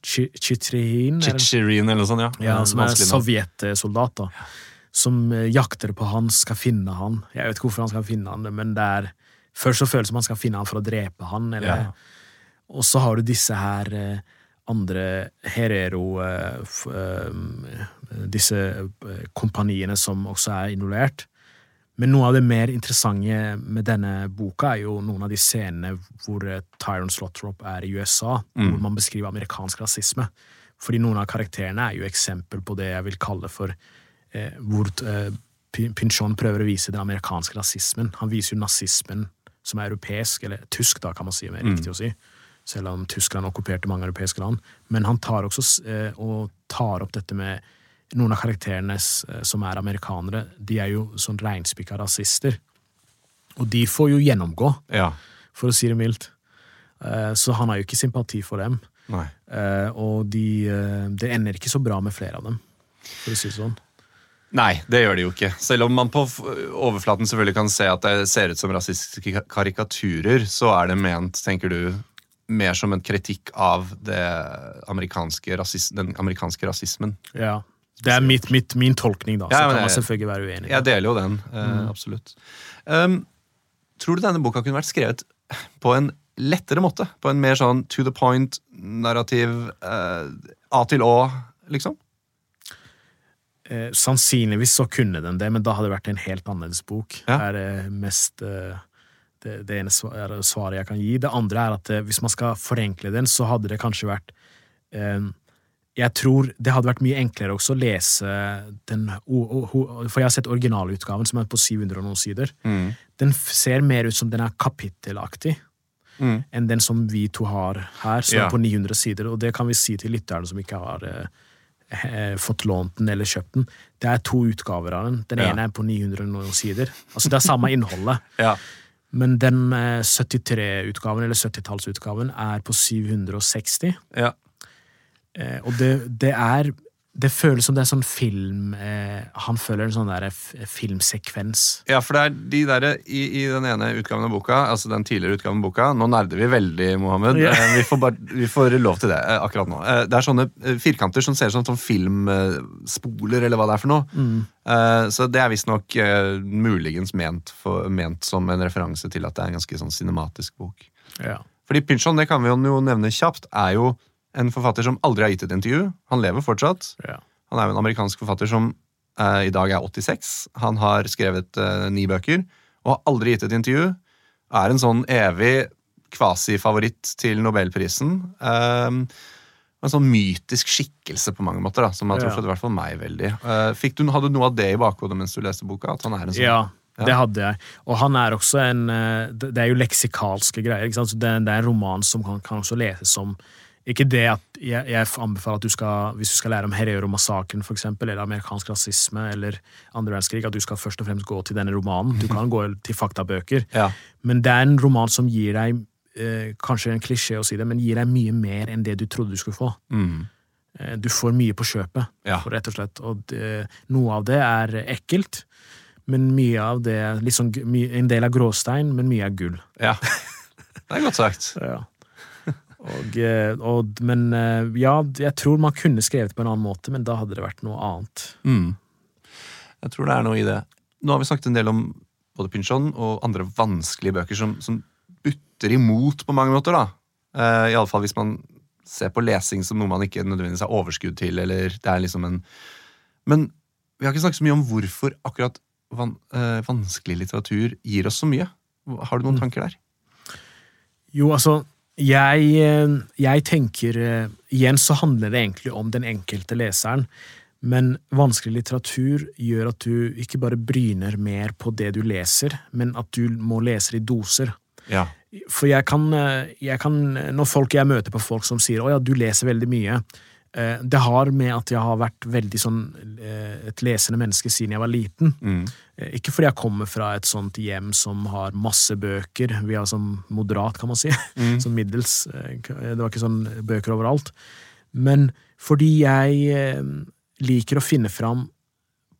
Chi- Chitrin, er Chichirin eller noe sånt, ja. ja, som er sovjetsoldat, da. Som eh, jakter på han, skal finne han. Jeg vet ikke hvorfor han skal finne han, men det er Først så føles det som han skal finne han for å drepe han, eller Ja. Og så har du disse her eh, andre Herero eh, Disse kompaniene som også er involvert. Men noe av det mer interessante med denne boka er jo noen av de scenene hvor eh, Tyron Slotrop er i USA, hvor man beskriver amerikansk rasisme. Fordi noen av karakterene er jo eksempel på det jeg vil kalle for eh, hvor eh, Pinchon prøver å vise den amerikanske rasismen. Han viser jo nazismen som er europeisk, eller tysk, da, kan man si, om det er riktig å si. Selv om Tyskland okkuperte mange europeiske land. Men han tar også eh, og tar opp dette med noen av karakterene eh, som er amerikanere. De er jo sånn reinspikka rasister. Og de får jo gjennomgå, Ja. for å si det mildt. Eh, Så han har jo ikke sympati for dem. Nei. Eh, Og de, det ender ikke så bra med flere av dem, for å si det sånn. Nei, det gjør de jo ikke. Selv om man på overflaten selvfølgelig kan se at det ser ut som rasistiske karikaturer, så er det ment, tenker du, mer som en kritikk av det amerikanske den amerikanske rasismen. Ja. Det er mitt, mitt, min tolkning, da. Så Ja, kan man jeg- selvfølgelig være uenig. Jeg deler jo den, eh, absolutt. Um, tror du denne boka kunne vært skrevet på en lettere måte? På en mer sånn to the point, narrativ, uh, A til Å, liksom? Eh, sannsynligvis så kunne den det, men da hadde det vært en helt annerledes bok. Ja. er det mest eh, det, det ene det svaret jeg kan gi. Det andre er at eh, hvis man skal forenkle den, så hadde det kanskje vært eh, Jeg tror det hadde vært mye enklere også å lese den For jeg har sett originalutgaven, som er på 700 og noen sider. Den ser mer ut som den er kapittelaktig. Mm. enn den som vi to har her, som Ja. er på 900 sider. Og det kan vi si til lytterne som ikke har eh, eh, fått lånt den eller kjøpt den. Det er to utgaver av den. Den Ja. ene er på 900 og noen sider. Altså Det er samme innholdet. Ja. Men den eh, 73-utgaven, eller 70-tallsutgaven, er på 760. ja. Eh, og det, det er Det føles som det er sånn film eh, Han føler en sånn der filmsekvens. Ja, for det er de der i, i den ene utgaven av boka, altså den tidligere utgaven av boka Nå nerder vi veldig, Mohammed. Ja. Eh, Vi, får bare, vi får lov til det eh, akkurat nå. Eh, Det er sånne eh, firkanter som ser ut som sånn filmspoler, eller hva det er for noe. Eh, Så det er visstnok eh, muligens ment, for, ment som en referanse til at det er en ganske sånn cinematisk bok. Ja. Fordi Pynchon, det kan vi jo nevne kjapt, er jo en forfatter som aldri har gitt et intervju. Han lever fortsatt. Ja. Han er jo en amerikansk forfatter som eh, i dag er 86. Han har skrevet eh, ni bøker og har aldri gitt et intervju. Er en sånn evig kvasifavoritt til nobelprisen. Um, en sånn mytisk skikkelse på mange måter, da, som har Ja. truffet i hvert fall meg veldig. Eh, fikk du, hadde du noe av det i bakhodet mens du leste boka? At han er en sånn Ja, Ja. det hadde jeg. Og han er også en eh, Det er jo leksikalske greier. ikke sant? Det er en roman som kan, kan også leses som Ikke det at jeg, jeg anbefaler at du skal, hvis du skal lære om Herero-massakren, eller amerikansk rasisme eller andre verdenskrig, at du skal først og fremst gå til denne romanen. Du kan gå til faktabøker. Ja. Men det er en roman som gir deg eh, Kanskje en klisjé å si det, men gir deg mye mer enn det du trodde du skulle få. Mm. Eh, Du får mye på kjøpet, Ja. rett og slett. Og det, noe av det er ekkelt, men mye av det my- En del er gråstein, men mye er gull. ja. Det er godt sagt. Ja. Og, eh, og, men eh, ja, jeg tror man kunne skrevet på en annen måte, men da hadde det vært noe annet. Mm. Jeg tror det er noe i det. Nå har vi snakket en del om både Pynchon og andre vanskelige bøker som, som butter imot på mange måter. da. Uh, Iallfall hvis man ser på lesing som noe man ikke nødvendigvis har overskudd til. eller det er liksom en... Men vi har ikke snakket så mye om hvorfor akkurat van, uh, vanskelig litteratur gir oss så mye. Har du noen Mm. tanker der? Jo, altså, jeg, eh, jeg tenker eh, Igjen så handler det egentlig om den enkelte leseren. Men vanskelig litteratur gjør at du ikke bare bryner mer på det du leser, men at du må lese i doser. Ja. For jeg kan, eh, jeg kan Når folk jeg møter på folk som sier 'Å ja, du leser veldig mye', det har med at jeg har vært veldig sånn et lesende menneske siden jeg var liten. Mm. Eh, Ikke fordi jeg kommer fra et sånt hjem som har masse bøker. Vi har sånn moderat, kan man si. Sånn middels. eh, Det var ikke sånn bøker overalt. Men fordi jeg eh, liker å finne fram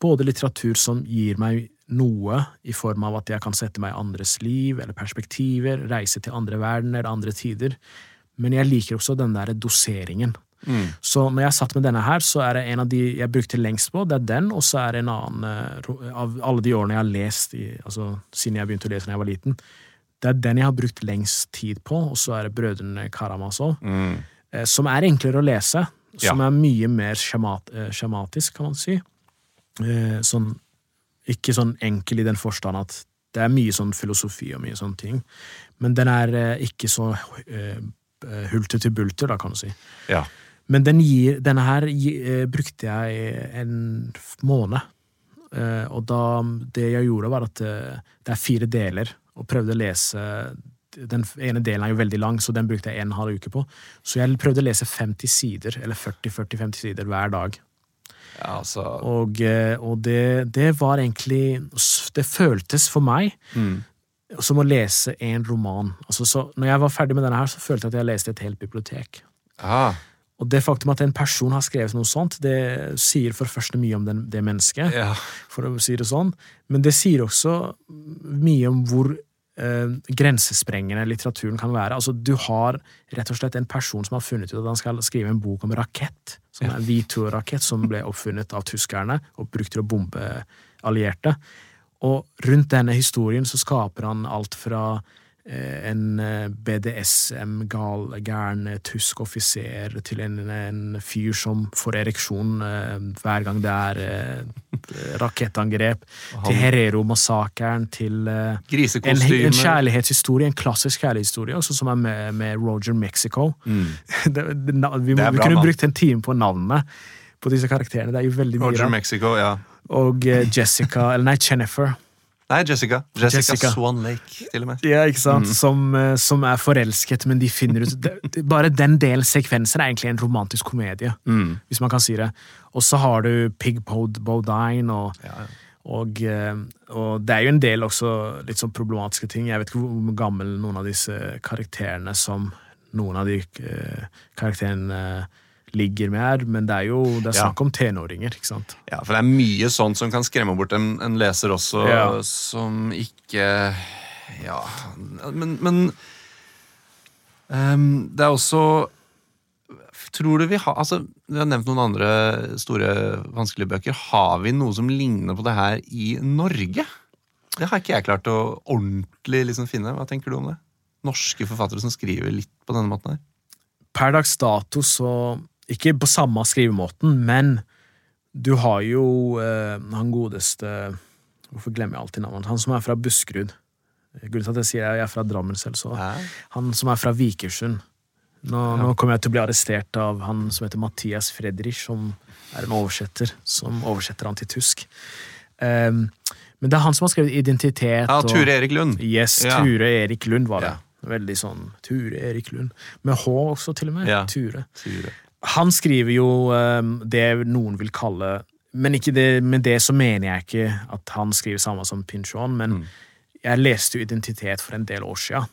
både litteratur som gir meg noe i form av at jeg kan sette meg i andres liv eller perspektiver, reise til andre verdener, andre tider, men jeg liker også den der doseringen. Mm. Så når jeg satt med denne her, så er det en av de jeg brukte lengst på, det er den, og så er det en annen eh, av alle de årene jeg har lest, i, altså siden jeg begynte å lese da jeg var liten, det er den jeg har brukt lengst tid på, og så er det Brødrene Karamazov, Mm. eh, som er enklere å lese, som Ja. er mye mer skjemat, eh, skjematisk, kan man si. Eh, Sånn, ikke sånn enkel i den forstand at det er mye sånn filosofi og mye sånne ting, men den er eh, ikke så eh, hulter til bulter, da, kan du si. ja. Men den gir, denne her eh, brukte jeg en måned. Eh, og da Det jeg gjorde, var at eh, det er fire deler, og prøvde å lese Den ene delen er jo veldig lang, så den brukte jeg en halv uke på. Så jeg prøvde å lese 50 sider, eller 40-40-50 sider hver dag. ja altså Og, eh, og det, det var egentlig Det føltes for meg mm. som å lese en roman. Altså, så når jeg var ferdig med denne her, så følte jeg at jeg leste et helt bibliotek. ah, Og det faktum at en person har skrevet noe sånt, det sier for det første mye om den, det mennesket, ja. for å si det sånn, men det sier også mye om hvor eh, grensesprengende litteraturen kan være. Altså, du har rett og slett en person som har funnet ut at han skal skrive en bok om rakett, som er en V2-rakett som ble oppfunnet av tyskerne og brukt til å bombe allierte. Og rundt denne historien så skaper han alt fra en eh, BDSM-gal, gæren eh, tysk offiser til en, en fyr som får ereksjon eh, hver gang det er eh, rakettangrep, til Herero-massakren, til eh, en, en kjærlighetshistorie, en klassisk kjærlighetshistorie, også som er med, med Roger Mexico. Mm. det, det, vi, må, vi kunne brukt en time på navnene på disse karakterene. Det er jo veldig mye Roger. Mexico, ja. Og eh, Jessica, eller nei, Jennifer. Nei, Jessica. Jessica, Jessica. Swan Lake, til og med. Ja, ikke sant? Som, eh, som er forelsket, men de finner ut det, Bare den delen sekvenser er egentlig en romantisk komedie, Mm. hvis man kan si det. Og så har du Pig Pod Bodine, og, Ja, ja. og, eh, og det er jo en del også litt sånn problematiske ting. Jeg vet ikke hvor gammel noen av disse karakterene som noen av de eh, karakterene ligger med her, men det er jo det er snakk om tenåringer, ikke sant? Ja, for det er mye sånt som kan skremme bort en, en leser også, Ja. som ikke Ja, men, men um, Det er også Tror du vi har altså, Vi har nevnt noen andre store, vanskelige bøker. Har vi noe som ligner på det her i Norge? Det har ikke jeg klart å ordentlig liksom finne. Hva tenker du om det? Norske forfattere som skriver litt på denne måten her? Per dags dato så Ikke på samme skrivemåten, men Du har jo eh, han godeste Hvorfor glemmer jeg alltid navnet? Han som er fra Buskerud. Grunnen til at jeg sier jeg er fra Drammen selv, så Han som er fra Vikersund. Nå, nå kommer jeg til å bli arrestert av han som heter Mathias Fredrich, som er en oversetter, som oversetter han til tysk. Um, men det er han som har skrevet Identitet. Ja, Ture Erik Lund. Yes, Ja. Ture Erik Lund var det. Ja. Veldig sånn Ture Erik Lund. Med H også, til og med. Ja. Ture. Ture. Han skriver jo um, det noen vil kalle men ikke det, med det så mener jeg ikke at han skriver samme som Pinchon, men Mm. jeg leste jo Identitet for en del år siden,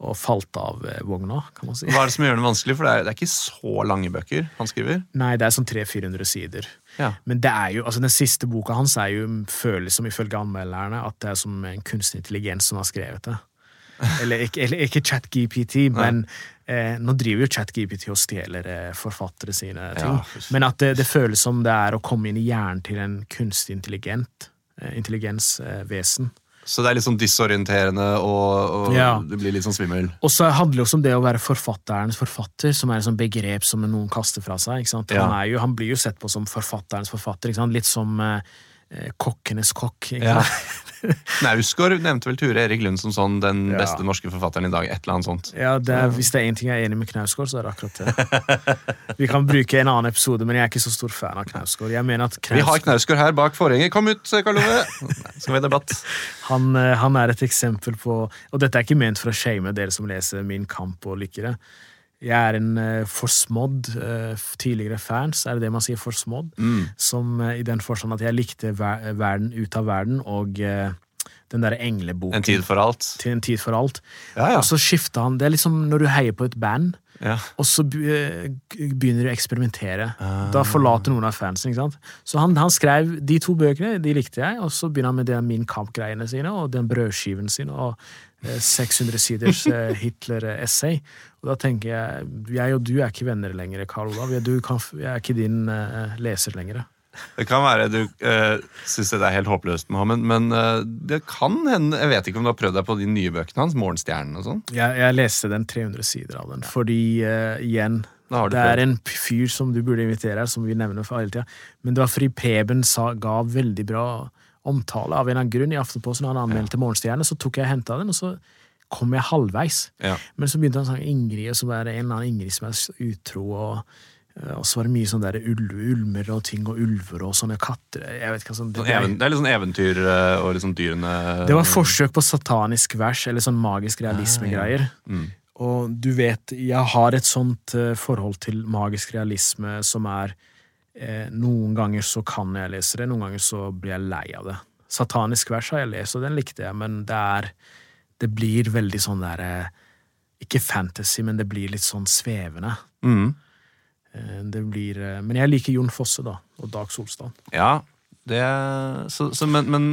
og falt av eh, vogna, kan man si. Hva er det som gjør det vanskelig? For det er, det er ikke så lange bøker han skriver. Nei, det er sånn 300-400 sider. Ja. Men det er jo, altså den siste boka hans er jo føles som ifølge anmelderne at det er som en kunstig intelligens som har skrevet det. Eller ikke, eller, ikke ChatGPT, men eh, nå driver jo ChatGPT og stjeler eh, forfattere sine ting. Ja, men at det, det føles som det er å komme inn i hjernen til en kunstig intelligent eh, intelligensvesen. Så det er litt sånn disorienterende, og, og Ja. du blir litt sånn svimmel. Og så handler det også om det å være forfatterens forfatter, som er et sånt begrep som noen kaster fra seg. Ja. Han, er jo, han blir jo sett på som forfatterens forfatter, litt som eh, eh, kokkenes kokk. Ja. sant? Nevnte vel Ture Erik Lund som sånn den Ja. beste norske forfatteren i dag. Et eller annet sånt. Ja, det er, Hvis det er én ting jeg er enig med Knausgård, så er det akkurat det. Vi kan bruke en annen episode, men jeg er ikke så stor fan av Knausgård. At Vi har Knausgård, Knausgård her bak forhenget. Kom ut, Karl Ove! Skal vi ha debatt? han, eh, han er et eksempel på Og dette er ikke ment for å shame dere som leser Min kamp og liker det. Jeg er en uh, forsmådd uh, tidligere fans, er det det man sier? Forsmådd? Mm. Som uh, i den forstand at jeg likte ver verden ut av verden og den derre engleboken. En tid for alt. Til en tid for alt. Ja, ja. Og så skifta han Det er liksom når du heier på et band, ja. og så begynner du å eksperimentere. Ah. Da forlater noen av fansen. ikke sant? Så han, han skrev de to bøkene, de likte jeg, og så begynner han med det Min Kamp-greiene sine, og den brødskiven sin, og 600 siders eh, Hitler-essay. Og da tenker jeg, jeg og du er ikke venner lenger, Karl Olav. Jeg, du kan, jeg er ikke din uh, leser lenger. Det kan være du uh, syns det er helt håpløst, Mohammed, men uh, det kan hende Jeg vet ikke om du har prøvd deg på de nye bøkene hans, 'Morgenstjernen' og sånn? Jeg, jeg leste den 300 sider av den, fordi uh, igjen Det er en fyr som du burde invitere her, som vi nevner for hele tida. Men det var fordi Preben sa, ga veldig bra omtale av en eller annen grunn i Aftenposten. Han anmeldte Morgenstjerne, så tok jeg og henta den, og så kom jeg halvveis. Ja. Men så begynte han å snakke Ingrid, og så var det en eller annen Ingrid som er utro, og, eh, og så var det mye sånn der ulv, ulmer og ting, og ulver og sånne katter Jeg vet hva sånn, det, Sånn det er litt sånn eventyr eh, og liksom sånn dyrene det var forsøk på satanisk vers, eller sånn magisk realisme-greier. Mm. Og du vet, jeg har et sånt eh, forhold til magisk realisme som er eh, Noen ganger så kan jeg lese det, noen ganger så blir jeg lei av det. Satanisk vers har jeg lest, og den likte jeg, men det er Det blir veldig sånn der eh, Ikke fantasy, men det blir litt sånn svevende. Mm. Eh, Det blir eh, Men jeg liker Jon Fosse, da, og Dag Solstad. Ja, det så, så, men, men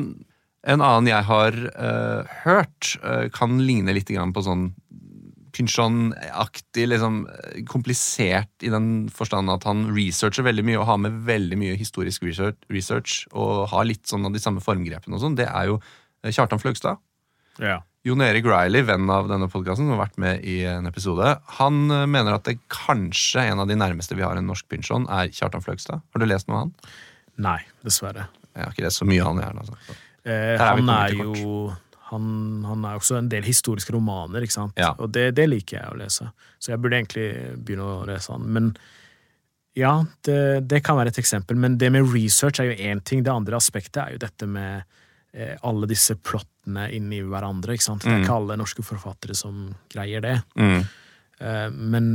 en annen jeg har eh, hørt, kan ligne litt på sånn Pynchon-aktig, liksom eh, komplisert i den forstand at han researcher veldig mye og har med veldig mye historisk research, research og har litt sånn av de samme formgrepene og sånn. Det er jo eh, Kjartan Fløgstad. Ja. Jon Erik Riley, venn av denne podkasten, som har vært med i en episode, han eh, mener at det kanskje en av de nærmeste vi har en norsk Pynchon, er Kjartan Fløgstad. Har du lest noe av han? Nei, dessverre. Jeg har ikke lest så mye av han, gjerne. Altså. Eh, er han er jo jo han, han er også en del historiske romaner, ikke sant? Ja. og det, det liker jeg å lese. Så jeg burde egentlig begynne å lese han. Men ja, det, det kan være et eksempel. Men det med research er jo én ting. Det andre aspektet er jo dette med eh, alle disse plottene inni hverandre. ikke sant? Det er ikke alle norske forfattere som greier det. Mm. Eh, men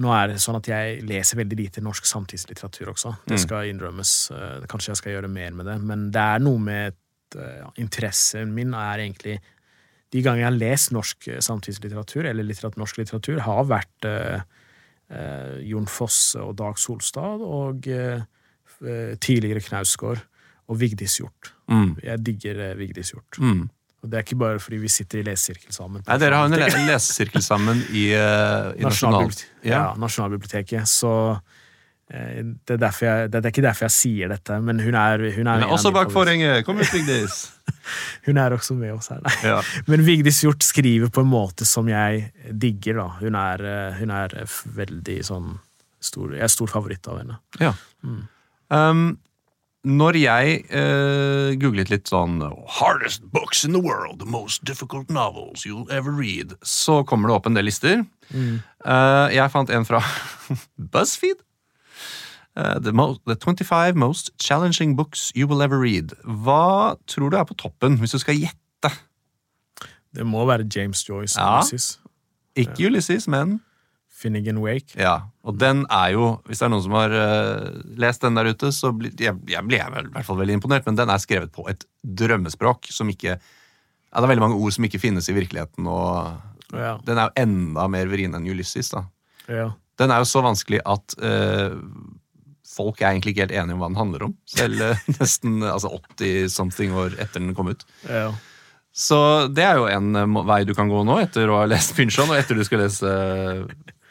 nå er det sånn at jeg leser veldig lite norsk samtidslitteratur også. Det skal innrømmes. Eh, Kanskje jeg skal gjøre mer med det. Men det er noe med uh, Interessen min er egentlig De gangene jeg har lest norsk eh, samtidslitteratur, eller litterat, norsk litteratur, har vært eh, eh, Jon Fosse og Dag Solstad og eh, eh, tidligere Knausgård og Vigdis Hjort. Mm. Jeg digger eh, Vigdis Hjort. Mm. Og det er ikke bare fordi vi sitter i lesesirkel sammen. Nei, Dere har en le lesesirkel sammen i, i Nasjonal... Nasjonalbiblioteket. Ja. Nasjonalbiblioteket. Så eh, det, er jeg, det er ikke derfor jeg sier dette, men hun er, hun er, hun er også bak forhenget! Kom ut, Vigdis! Hun er også med oss her. Nei. Ja. Men Vigdis Hjorth skriver på en måte som jeg digger. da. Hun er, eh, hun er veldig sånn stor, Jeg er stor favoritt av henne. ja. Um, når jeg eh, googlet litt sånn Hardest books in the world, the most difficult novels you'll ever read, så kommer det opp en del lister. Eh, jeg fant en fra BuzzFeed. Eh, the, most, the 25 most challenging books you will ever read. Hva tror du er på toppen, hvis du skal gjette? Det må være James Joyce. Ja. Ulysses. Ikke Ulysses, men Finnegan Wake. Ja, og den er jo Hvis det er noen som har uh, lest den der ute, så blir jeg, jeg blir vel, i hvert fall veldig imponert, men den er skrevet på et drømmespråk som ikke ja, Det er veldig mange ord som ikke finnes i virkeligheten, og Ja. den er jo enda mer vrien enn Ulysses. da. Ja. Den er jo så vanskelig at eh, folk er egentlig ikke helt enige om hva den handler om, selv eh, nesten altså 80-something år etter den kom ut. ja. Så det er jo en eh, vei du kan gå nå, etter å ha lest Pynchon, og etter du skal lese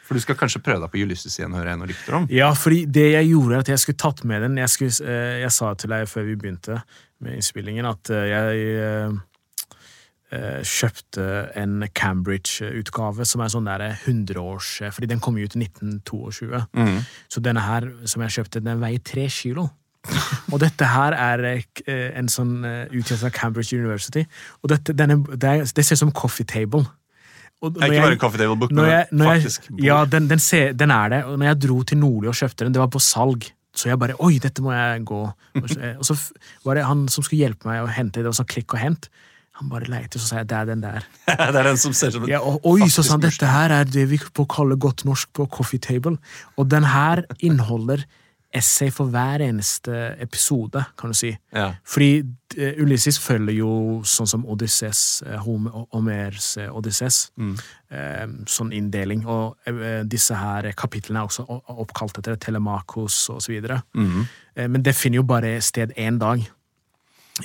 For du skal kanskje prøve deg på Ulysses igjen, hører jeg noen rykter om. Ja, fordi det jeg gjorde, er at jeg skulle tatt med den Jeg, skulle, eh, jeg sa til deg før vi begynte med innspillingen, at jeg kjøpte en Cambridge-utgave som er sånn der 100-års Fordi den kom jo ut i 1922. Mm. Så denne her som jeg kjøpte, den veier tre kilo. Og dette her er eh, en sånn utgjørelse av Cambridge University. Og dette, denne, det, er, det ser ut som coffee table. Og ikke bare coffee table book, men jeg, faktisk jeg. Ja, den, den, ser, den er det. Og når jeg dro til Nordli og kjøpte den, det var på salg. Så jeg bare Oi, dette må jeg gå. Og så, var det han som skulle hjelpe meg å hente, det var sånn klikk og hent. Han bare leter, så sier jeg det er den der. det er den som ser som en Ja, og, oi, så sa han dette her er det vi på kaller godt norsk på coffee table. Og den her inneholder essay for hver eneste episode, kan du si. Ja. Fordi uh, Ulysses følger jo sånn som Odysseus, uh, Homer- Homers eh, Odysseus. Uh, sånn inndeling. Og disse her kapitlene er også oppkalt etter Telemakos og så videre. Eh, men det finner jo bare sted én dag,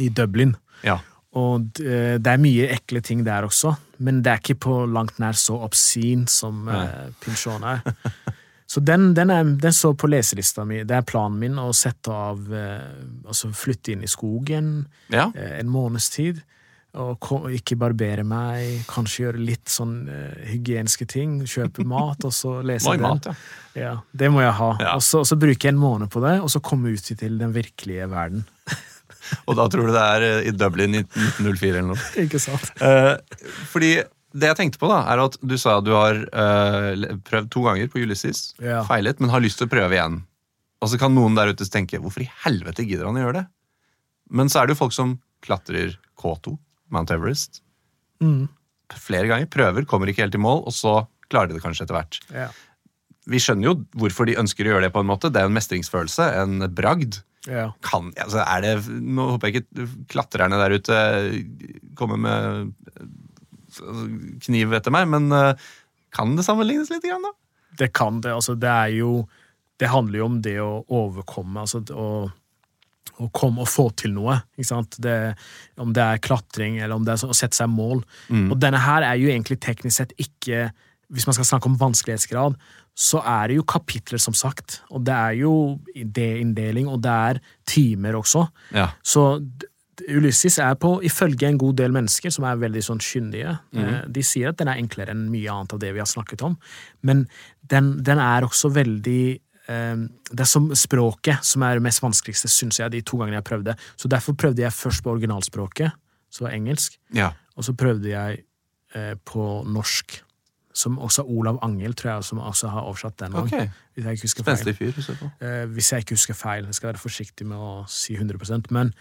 i Dublin. ja. Og eh, det er mye ekle ting der også, men det er ikke på langt nær så obscene som uh, Pinchon er. Så den, den, er, den står på leselista mi. Det er planen min å sette av eh, Altså flytte inn i skogen ja. eh, en måneds tid. Og ikke barbere meg, kanskje gjøre litt sånn eh, hygieniske ting. Kjøpe mat, og så lese den. mat, ja. Ja, det må jeg ha. Ja. Og så, jeg en måned på det, og så komme ut til den virkelige verden. Og da tror du det er eh, i Dublin i 1904 eller noe. Ikke sant? Uh, fordi det jeg tenkte på, da, er at du sa at du har uh, prøvd to ganger på Ulysses, Ja. feilet, men har lyst til å prøve igjen. Og så kan noen der ute tenke hvorfor i helvete gidder han å gjøre det? Men så er det jo folk som klatrer K2, Mount Everest, Mm. flere ganger, prøver, kommer ikke helt i mål, og så klarer de det kanskje etter hvert. Ja. Vi skjønner jo hvorfor de ønsker å gjøre det på en måte. Det er en mestringsfølelse, en bragd. Ja. Kan, altså er det, nå håper jeg ikke klatrerne der ute kommer med eh, kniv etter meg, men eh, kan det sammenlignes litt, grann, da? Det kan det. Altså, det er jo Det handler jo om det å overkomme, altså å, å komme og få til noe. Ikke sant? Det, om det er klatring, eller om det er å sette seg mål. Og denne her er jo egentlig teknisk sett ikke Hvis man skal snakke om vanskelighetsgrad, så er det jo kapitler, som sagt. Og det er jo idéinndeling, og det er timer også. Ja. Så Ulysses er på, ifølge en god del mennesker som er veldig sånn kyndige, eh, de sier at den er enklere enn mye annet av det vi har snakket om. Men den, den er også veldig eh, Det er som språket som er det mest vanskeligste, syns jeg, de to gangene jeg prøvde. Så derfor prøvde jeg først på originalspråket, som var engelsk, ja. og så prøvde jeg eh, på norsk. Som også Olav Angel, tror jeg, som også har oversatt den. Ok. også, Hvis jeg ikke husker feil. Fyr. Eh, hvis jeg ikke husker feil. Jeg skal være forsiktig med å si 100% Men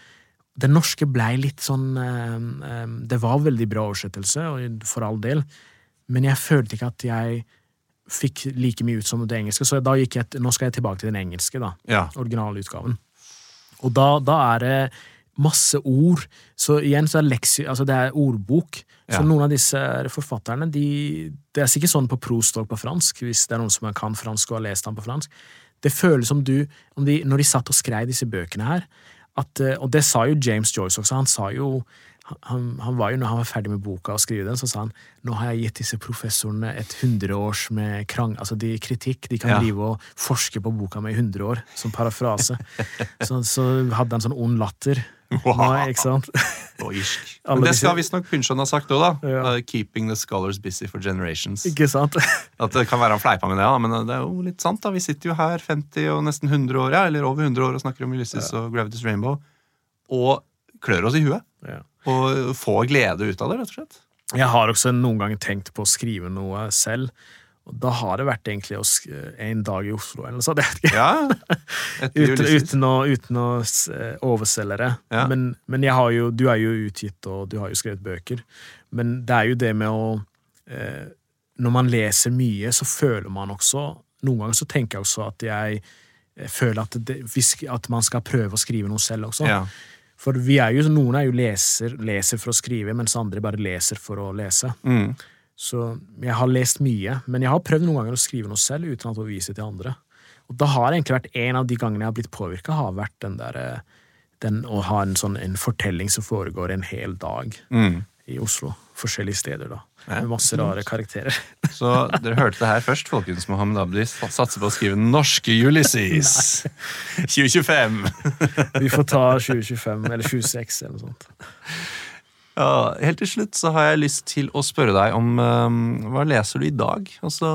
det norske blei litt sånn eh, eh, Det var veldig bra oversettelse, og for all del, men jeg følte ikke at jeg fikk like mye ut som det engelske, så da gikk jeg, nå skal jeg tilbake til den engelske, da. Ja. Originalutgaven. Og da, da er det masse ord. Så igjen så er leksi, altså det er ordbok. Så Ja. noen av disse forfatterne de, Det er sikkert sånn på Proust og på fransk, hvis det er noen som kan fransk og har lest den på fransk. Det føles som du om de, Når de satt og skrev disse bøkene her at, eh, Og det sa jo James Joyce også. Han sa jo han, han var jo, når han var ferdig med boka og skrive den, så sa han nå har jeg gitt disse professorene et hundreårs med krang, altså de kritikk. De kan Ja. drive og forske på boka med i hundre år, som parafrase. så, så hadde han sånn ond latter Wow. Nei, ikke sant? Og irsk. Men det skal visstnok Pynchon ha sagt òg, da. Ja. Uh, 'Keeping the scholars busy for generations'. Ikke sant? At det kan være han fleipa med det, da, men det er jo litt sant. da Vi sitter jo her 50 og nesten 100 år, ja, eller over 100 år og snakker om Ulysses og Gravity's Rainbow, og klør oss i huet. Ja. Og får glede ut av det, rett og slett. Jeg har også noen ganger tenkt på å skrive noe selv. Og da har det vært egentlig en dag i Oslo eller noe sånt. Ja, Uten, uten, å, uten å eh, overselge det. Ja. Men, men jeg har jo, du er jo utgitt, og du har jo skrevet bøker. Men det er jo det med å eh, Når man leser mye, så føler man også Noen ganger så tenker jeg også at jeg føler at, det, at man skal prøve å skrive noe selv også. Ja. For vi er jo, noen er jo leser, leser for å skrive, mens andre bare leser for å lese. Mm. Så jeg har lest mye, men jeg har prøvd noen ganger å skrive noe selv uten at å vise til andre. Og da har egentlig vært en av de gangene jeg har blitt påvirka, har vært den der eh, den å ha en sånn en fortelling som foregår en hel dag Mm. i Oslo. Forskjellige steder, da. Ja, Med masse rare karakterer. Så dere hørte det her først, folkens. Mohammed Abdi satser på å skrive norske Ulysses. 2025. Vi får ta 2025 eller 2026 eller noe sånt. Ja, helt til slutt så har jeg lyst til å spørre deg om um, hva leser du i dag? Altså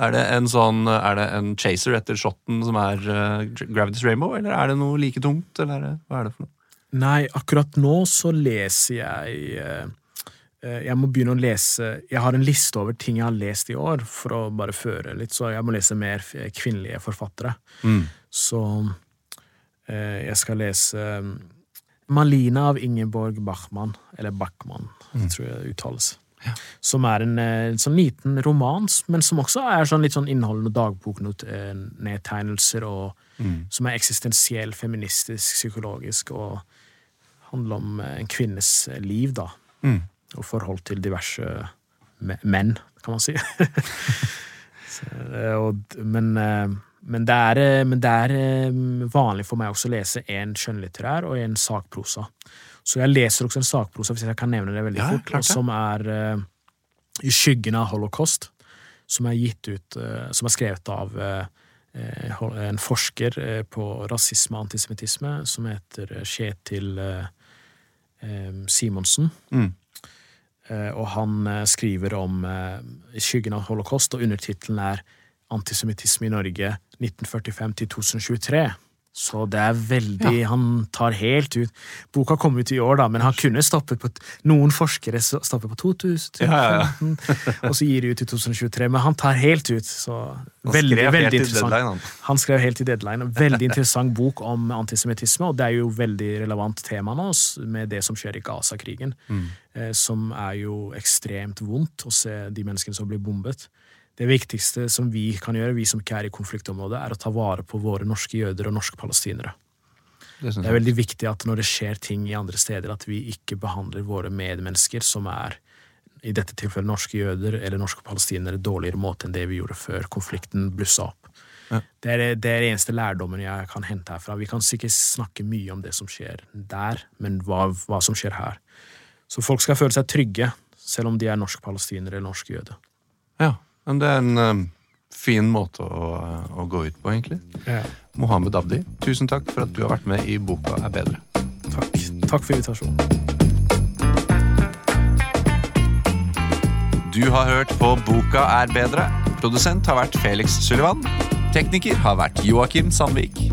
er det en sånn Er det en chaser etter shotten som er uh, Gravity's Rainbow, eller er det noe like tungt? Eller er det, hva er det for noe? Nei, akkurat nå så leser jeg eh, Jeg må begynne å lese Jeg har en liste over ting jeg har lest i år, for å bare føre litt, så jeg må lese mer kvinnelige forfattere. Mm. Så eh, jeg skal lese Malina av Ingeborg Bachmann, eller Bachmann, tror jeg det uttales. Som er en, eh, en sånn liten romans, men som også er sånn litt sånn innholdende dagboknedtegnelser, og som er eksistensiell, feministisk, psykologisk, og handler om eh, en kvinnes eh, liv, da. Mm. Og forhold til diverse menn, kan man si. Så, eh, og, men, eh, men det er, eh, men det er eh, vanlig for meg også å lese en skjønnlitterær og en sakprosa. Så jeg leser også en sakprosa, hvis jeg kan nevne det veldig Ja, fort, klart og som er uh, I skyggen av holocaust, som er gitt ut uh, Som er skrevet av uh, en forsker på rasisme og antisemittisme som heter Kjetil eh, Simonsen. Mm. Og han skriver om I skyggen av holocaust, og undertittelen er Antisemittisme i Norge 1945 til 2023. Så det er veldig Han tar helt ut Boka kom ut i år, da, men han kunne stoppet på Noen forskere stopper på 2015, Ja, ja, ja. og så gir de ut i 2023, men han tar helt ut. Så Han veldig, veldig interessant. deadline, han. Han skrev helt i deadline. Veldig interessant bok om antisemittisme, og det er jo veldig relevant tema nå, med det som skjer i Gaza-krigen. Mm. som er jo ekstremt vondt å se de menneskene som blir bombet. Det viktigste som vi kan gjøre, vi som ikke er i konfliktområdet, er å ta vare på våre norske jøder og norske palestinere. Det Det er veldig viktig at når det skjer ting i andre steder, at vi ikke behandler våre medmennesker, som er i dette tilfellet norske jøder eller norske palestinere, dårligere måte enn det vi gjorde før konflikten blussa opp. Ja. Det, er, det er eneste lærdommen jeg kan hente herfra. Vi kan sikkert snakke mye om det som skjer der, men hva, hva som skjer her. Så folk skal føle seg trygge, selv om de er norsk-palestinere eller norsk jøde. Ja, men det er en um, fin måte å, å gå ut på, egentlig. Mohammed Abdi, tusen takk for at du har vært med i Boka er bedre. Takk. Takk for invitasjonen. Du har hørt på Boka er bedre. Produsent har vært Felix Sullivan. Tekniker har vært Joakim Sandvik.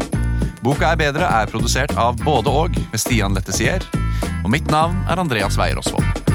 Boka er bedre er produsert av både og med Stian Lettesier. Og mitt navn er Andreas Weier Osvold.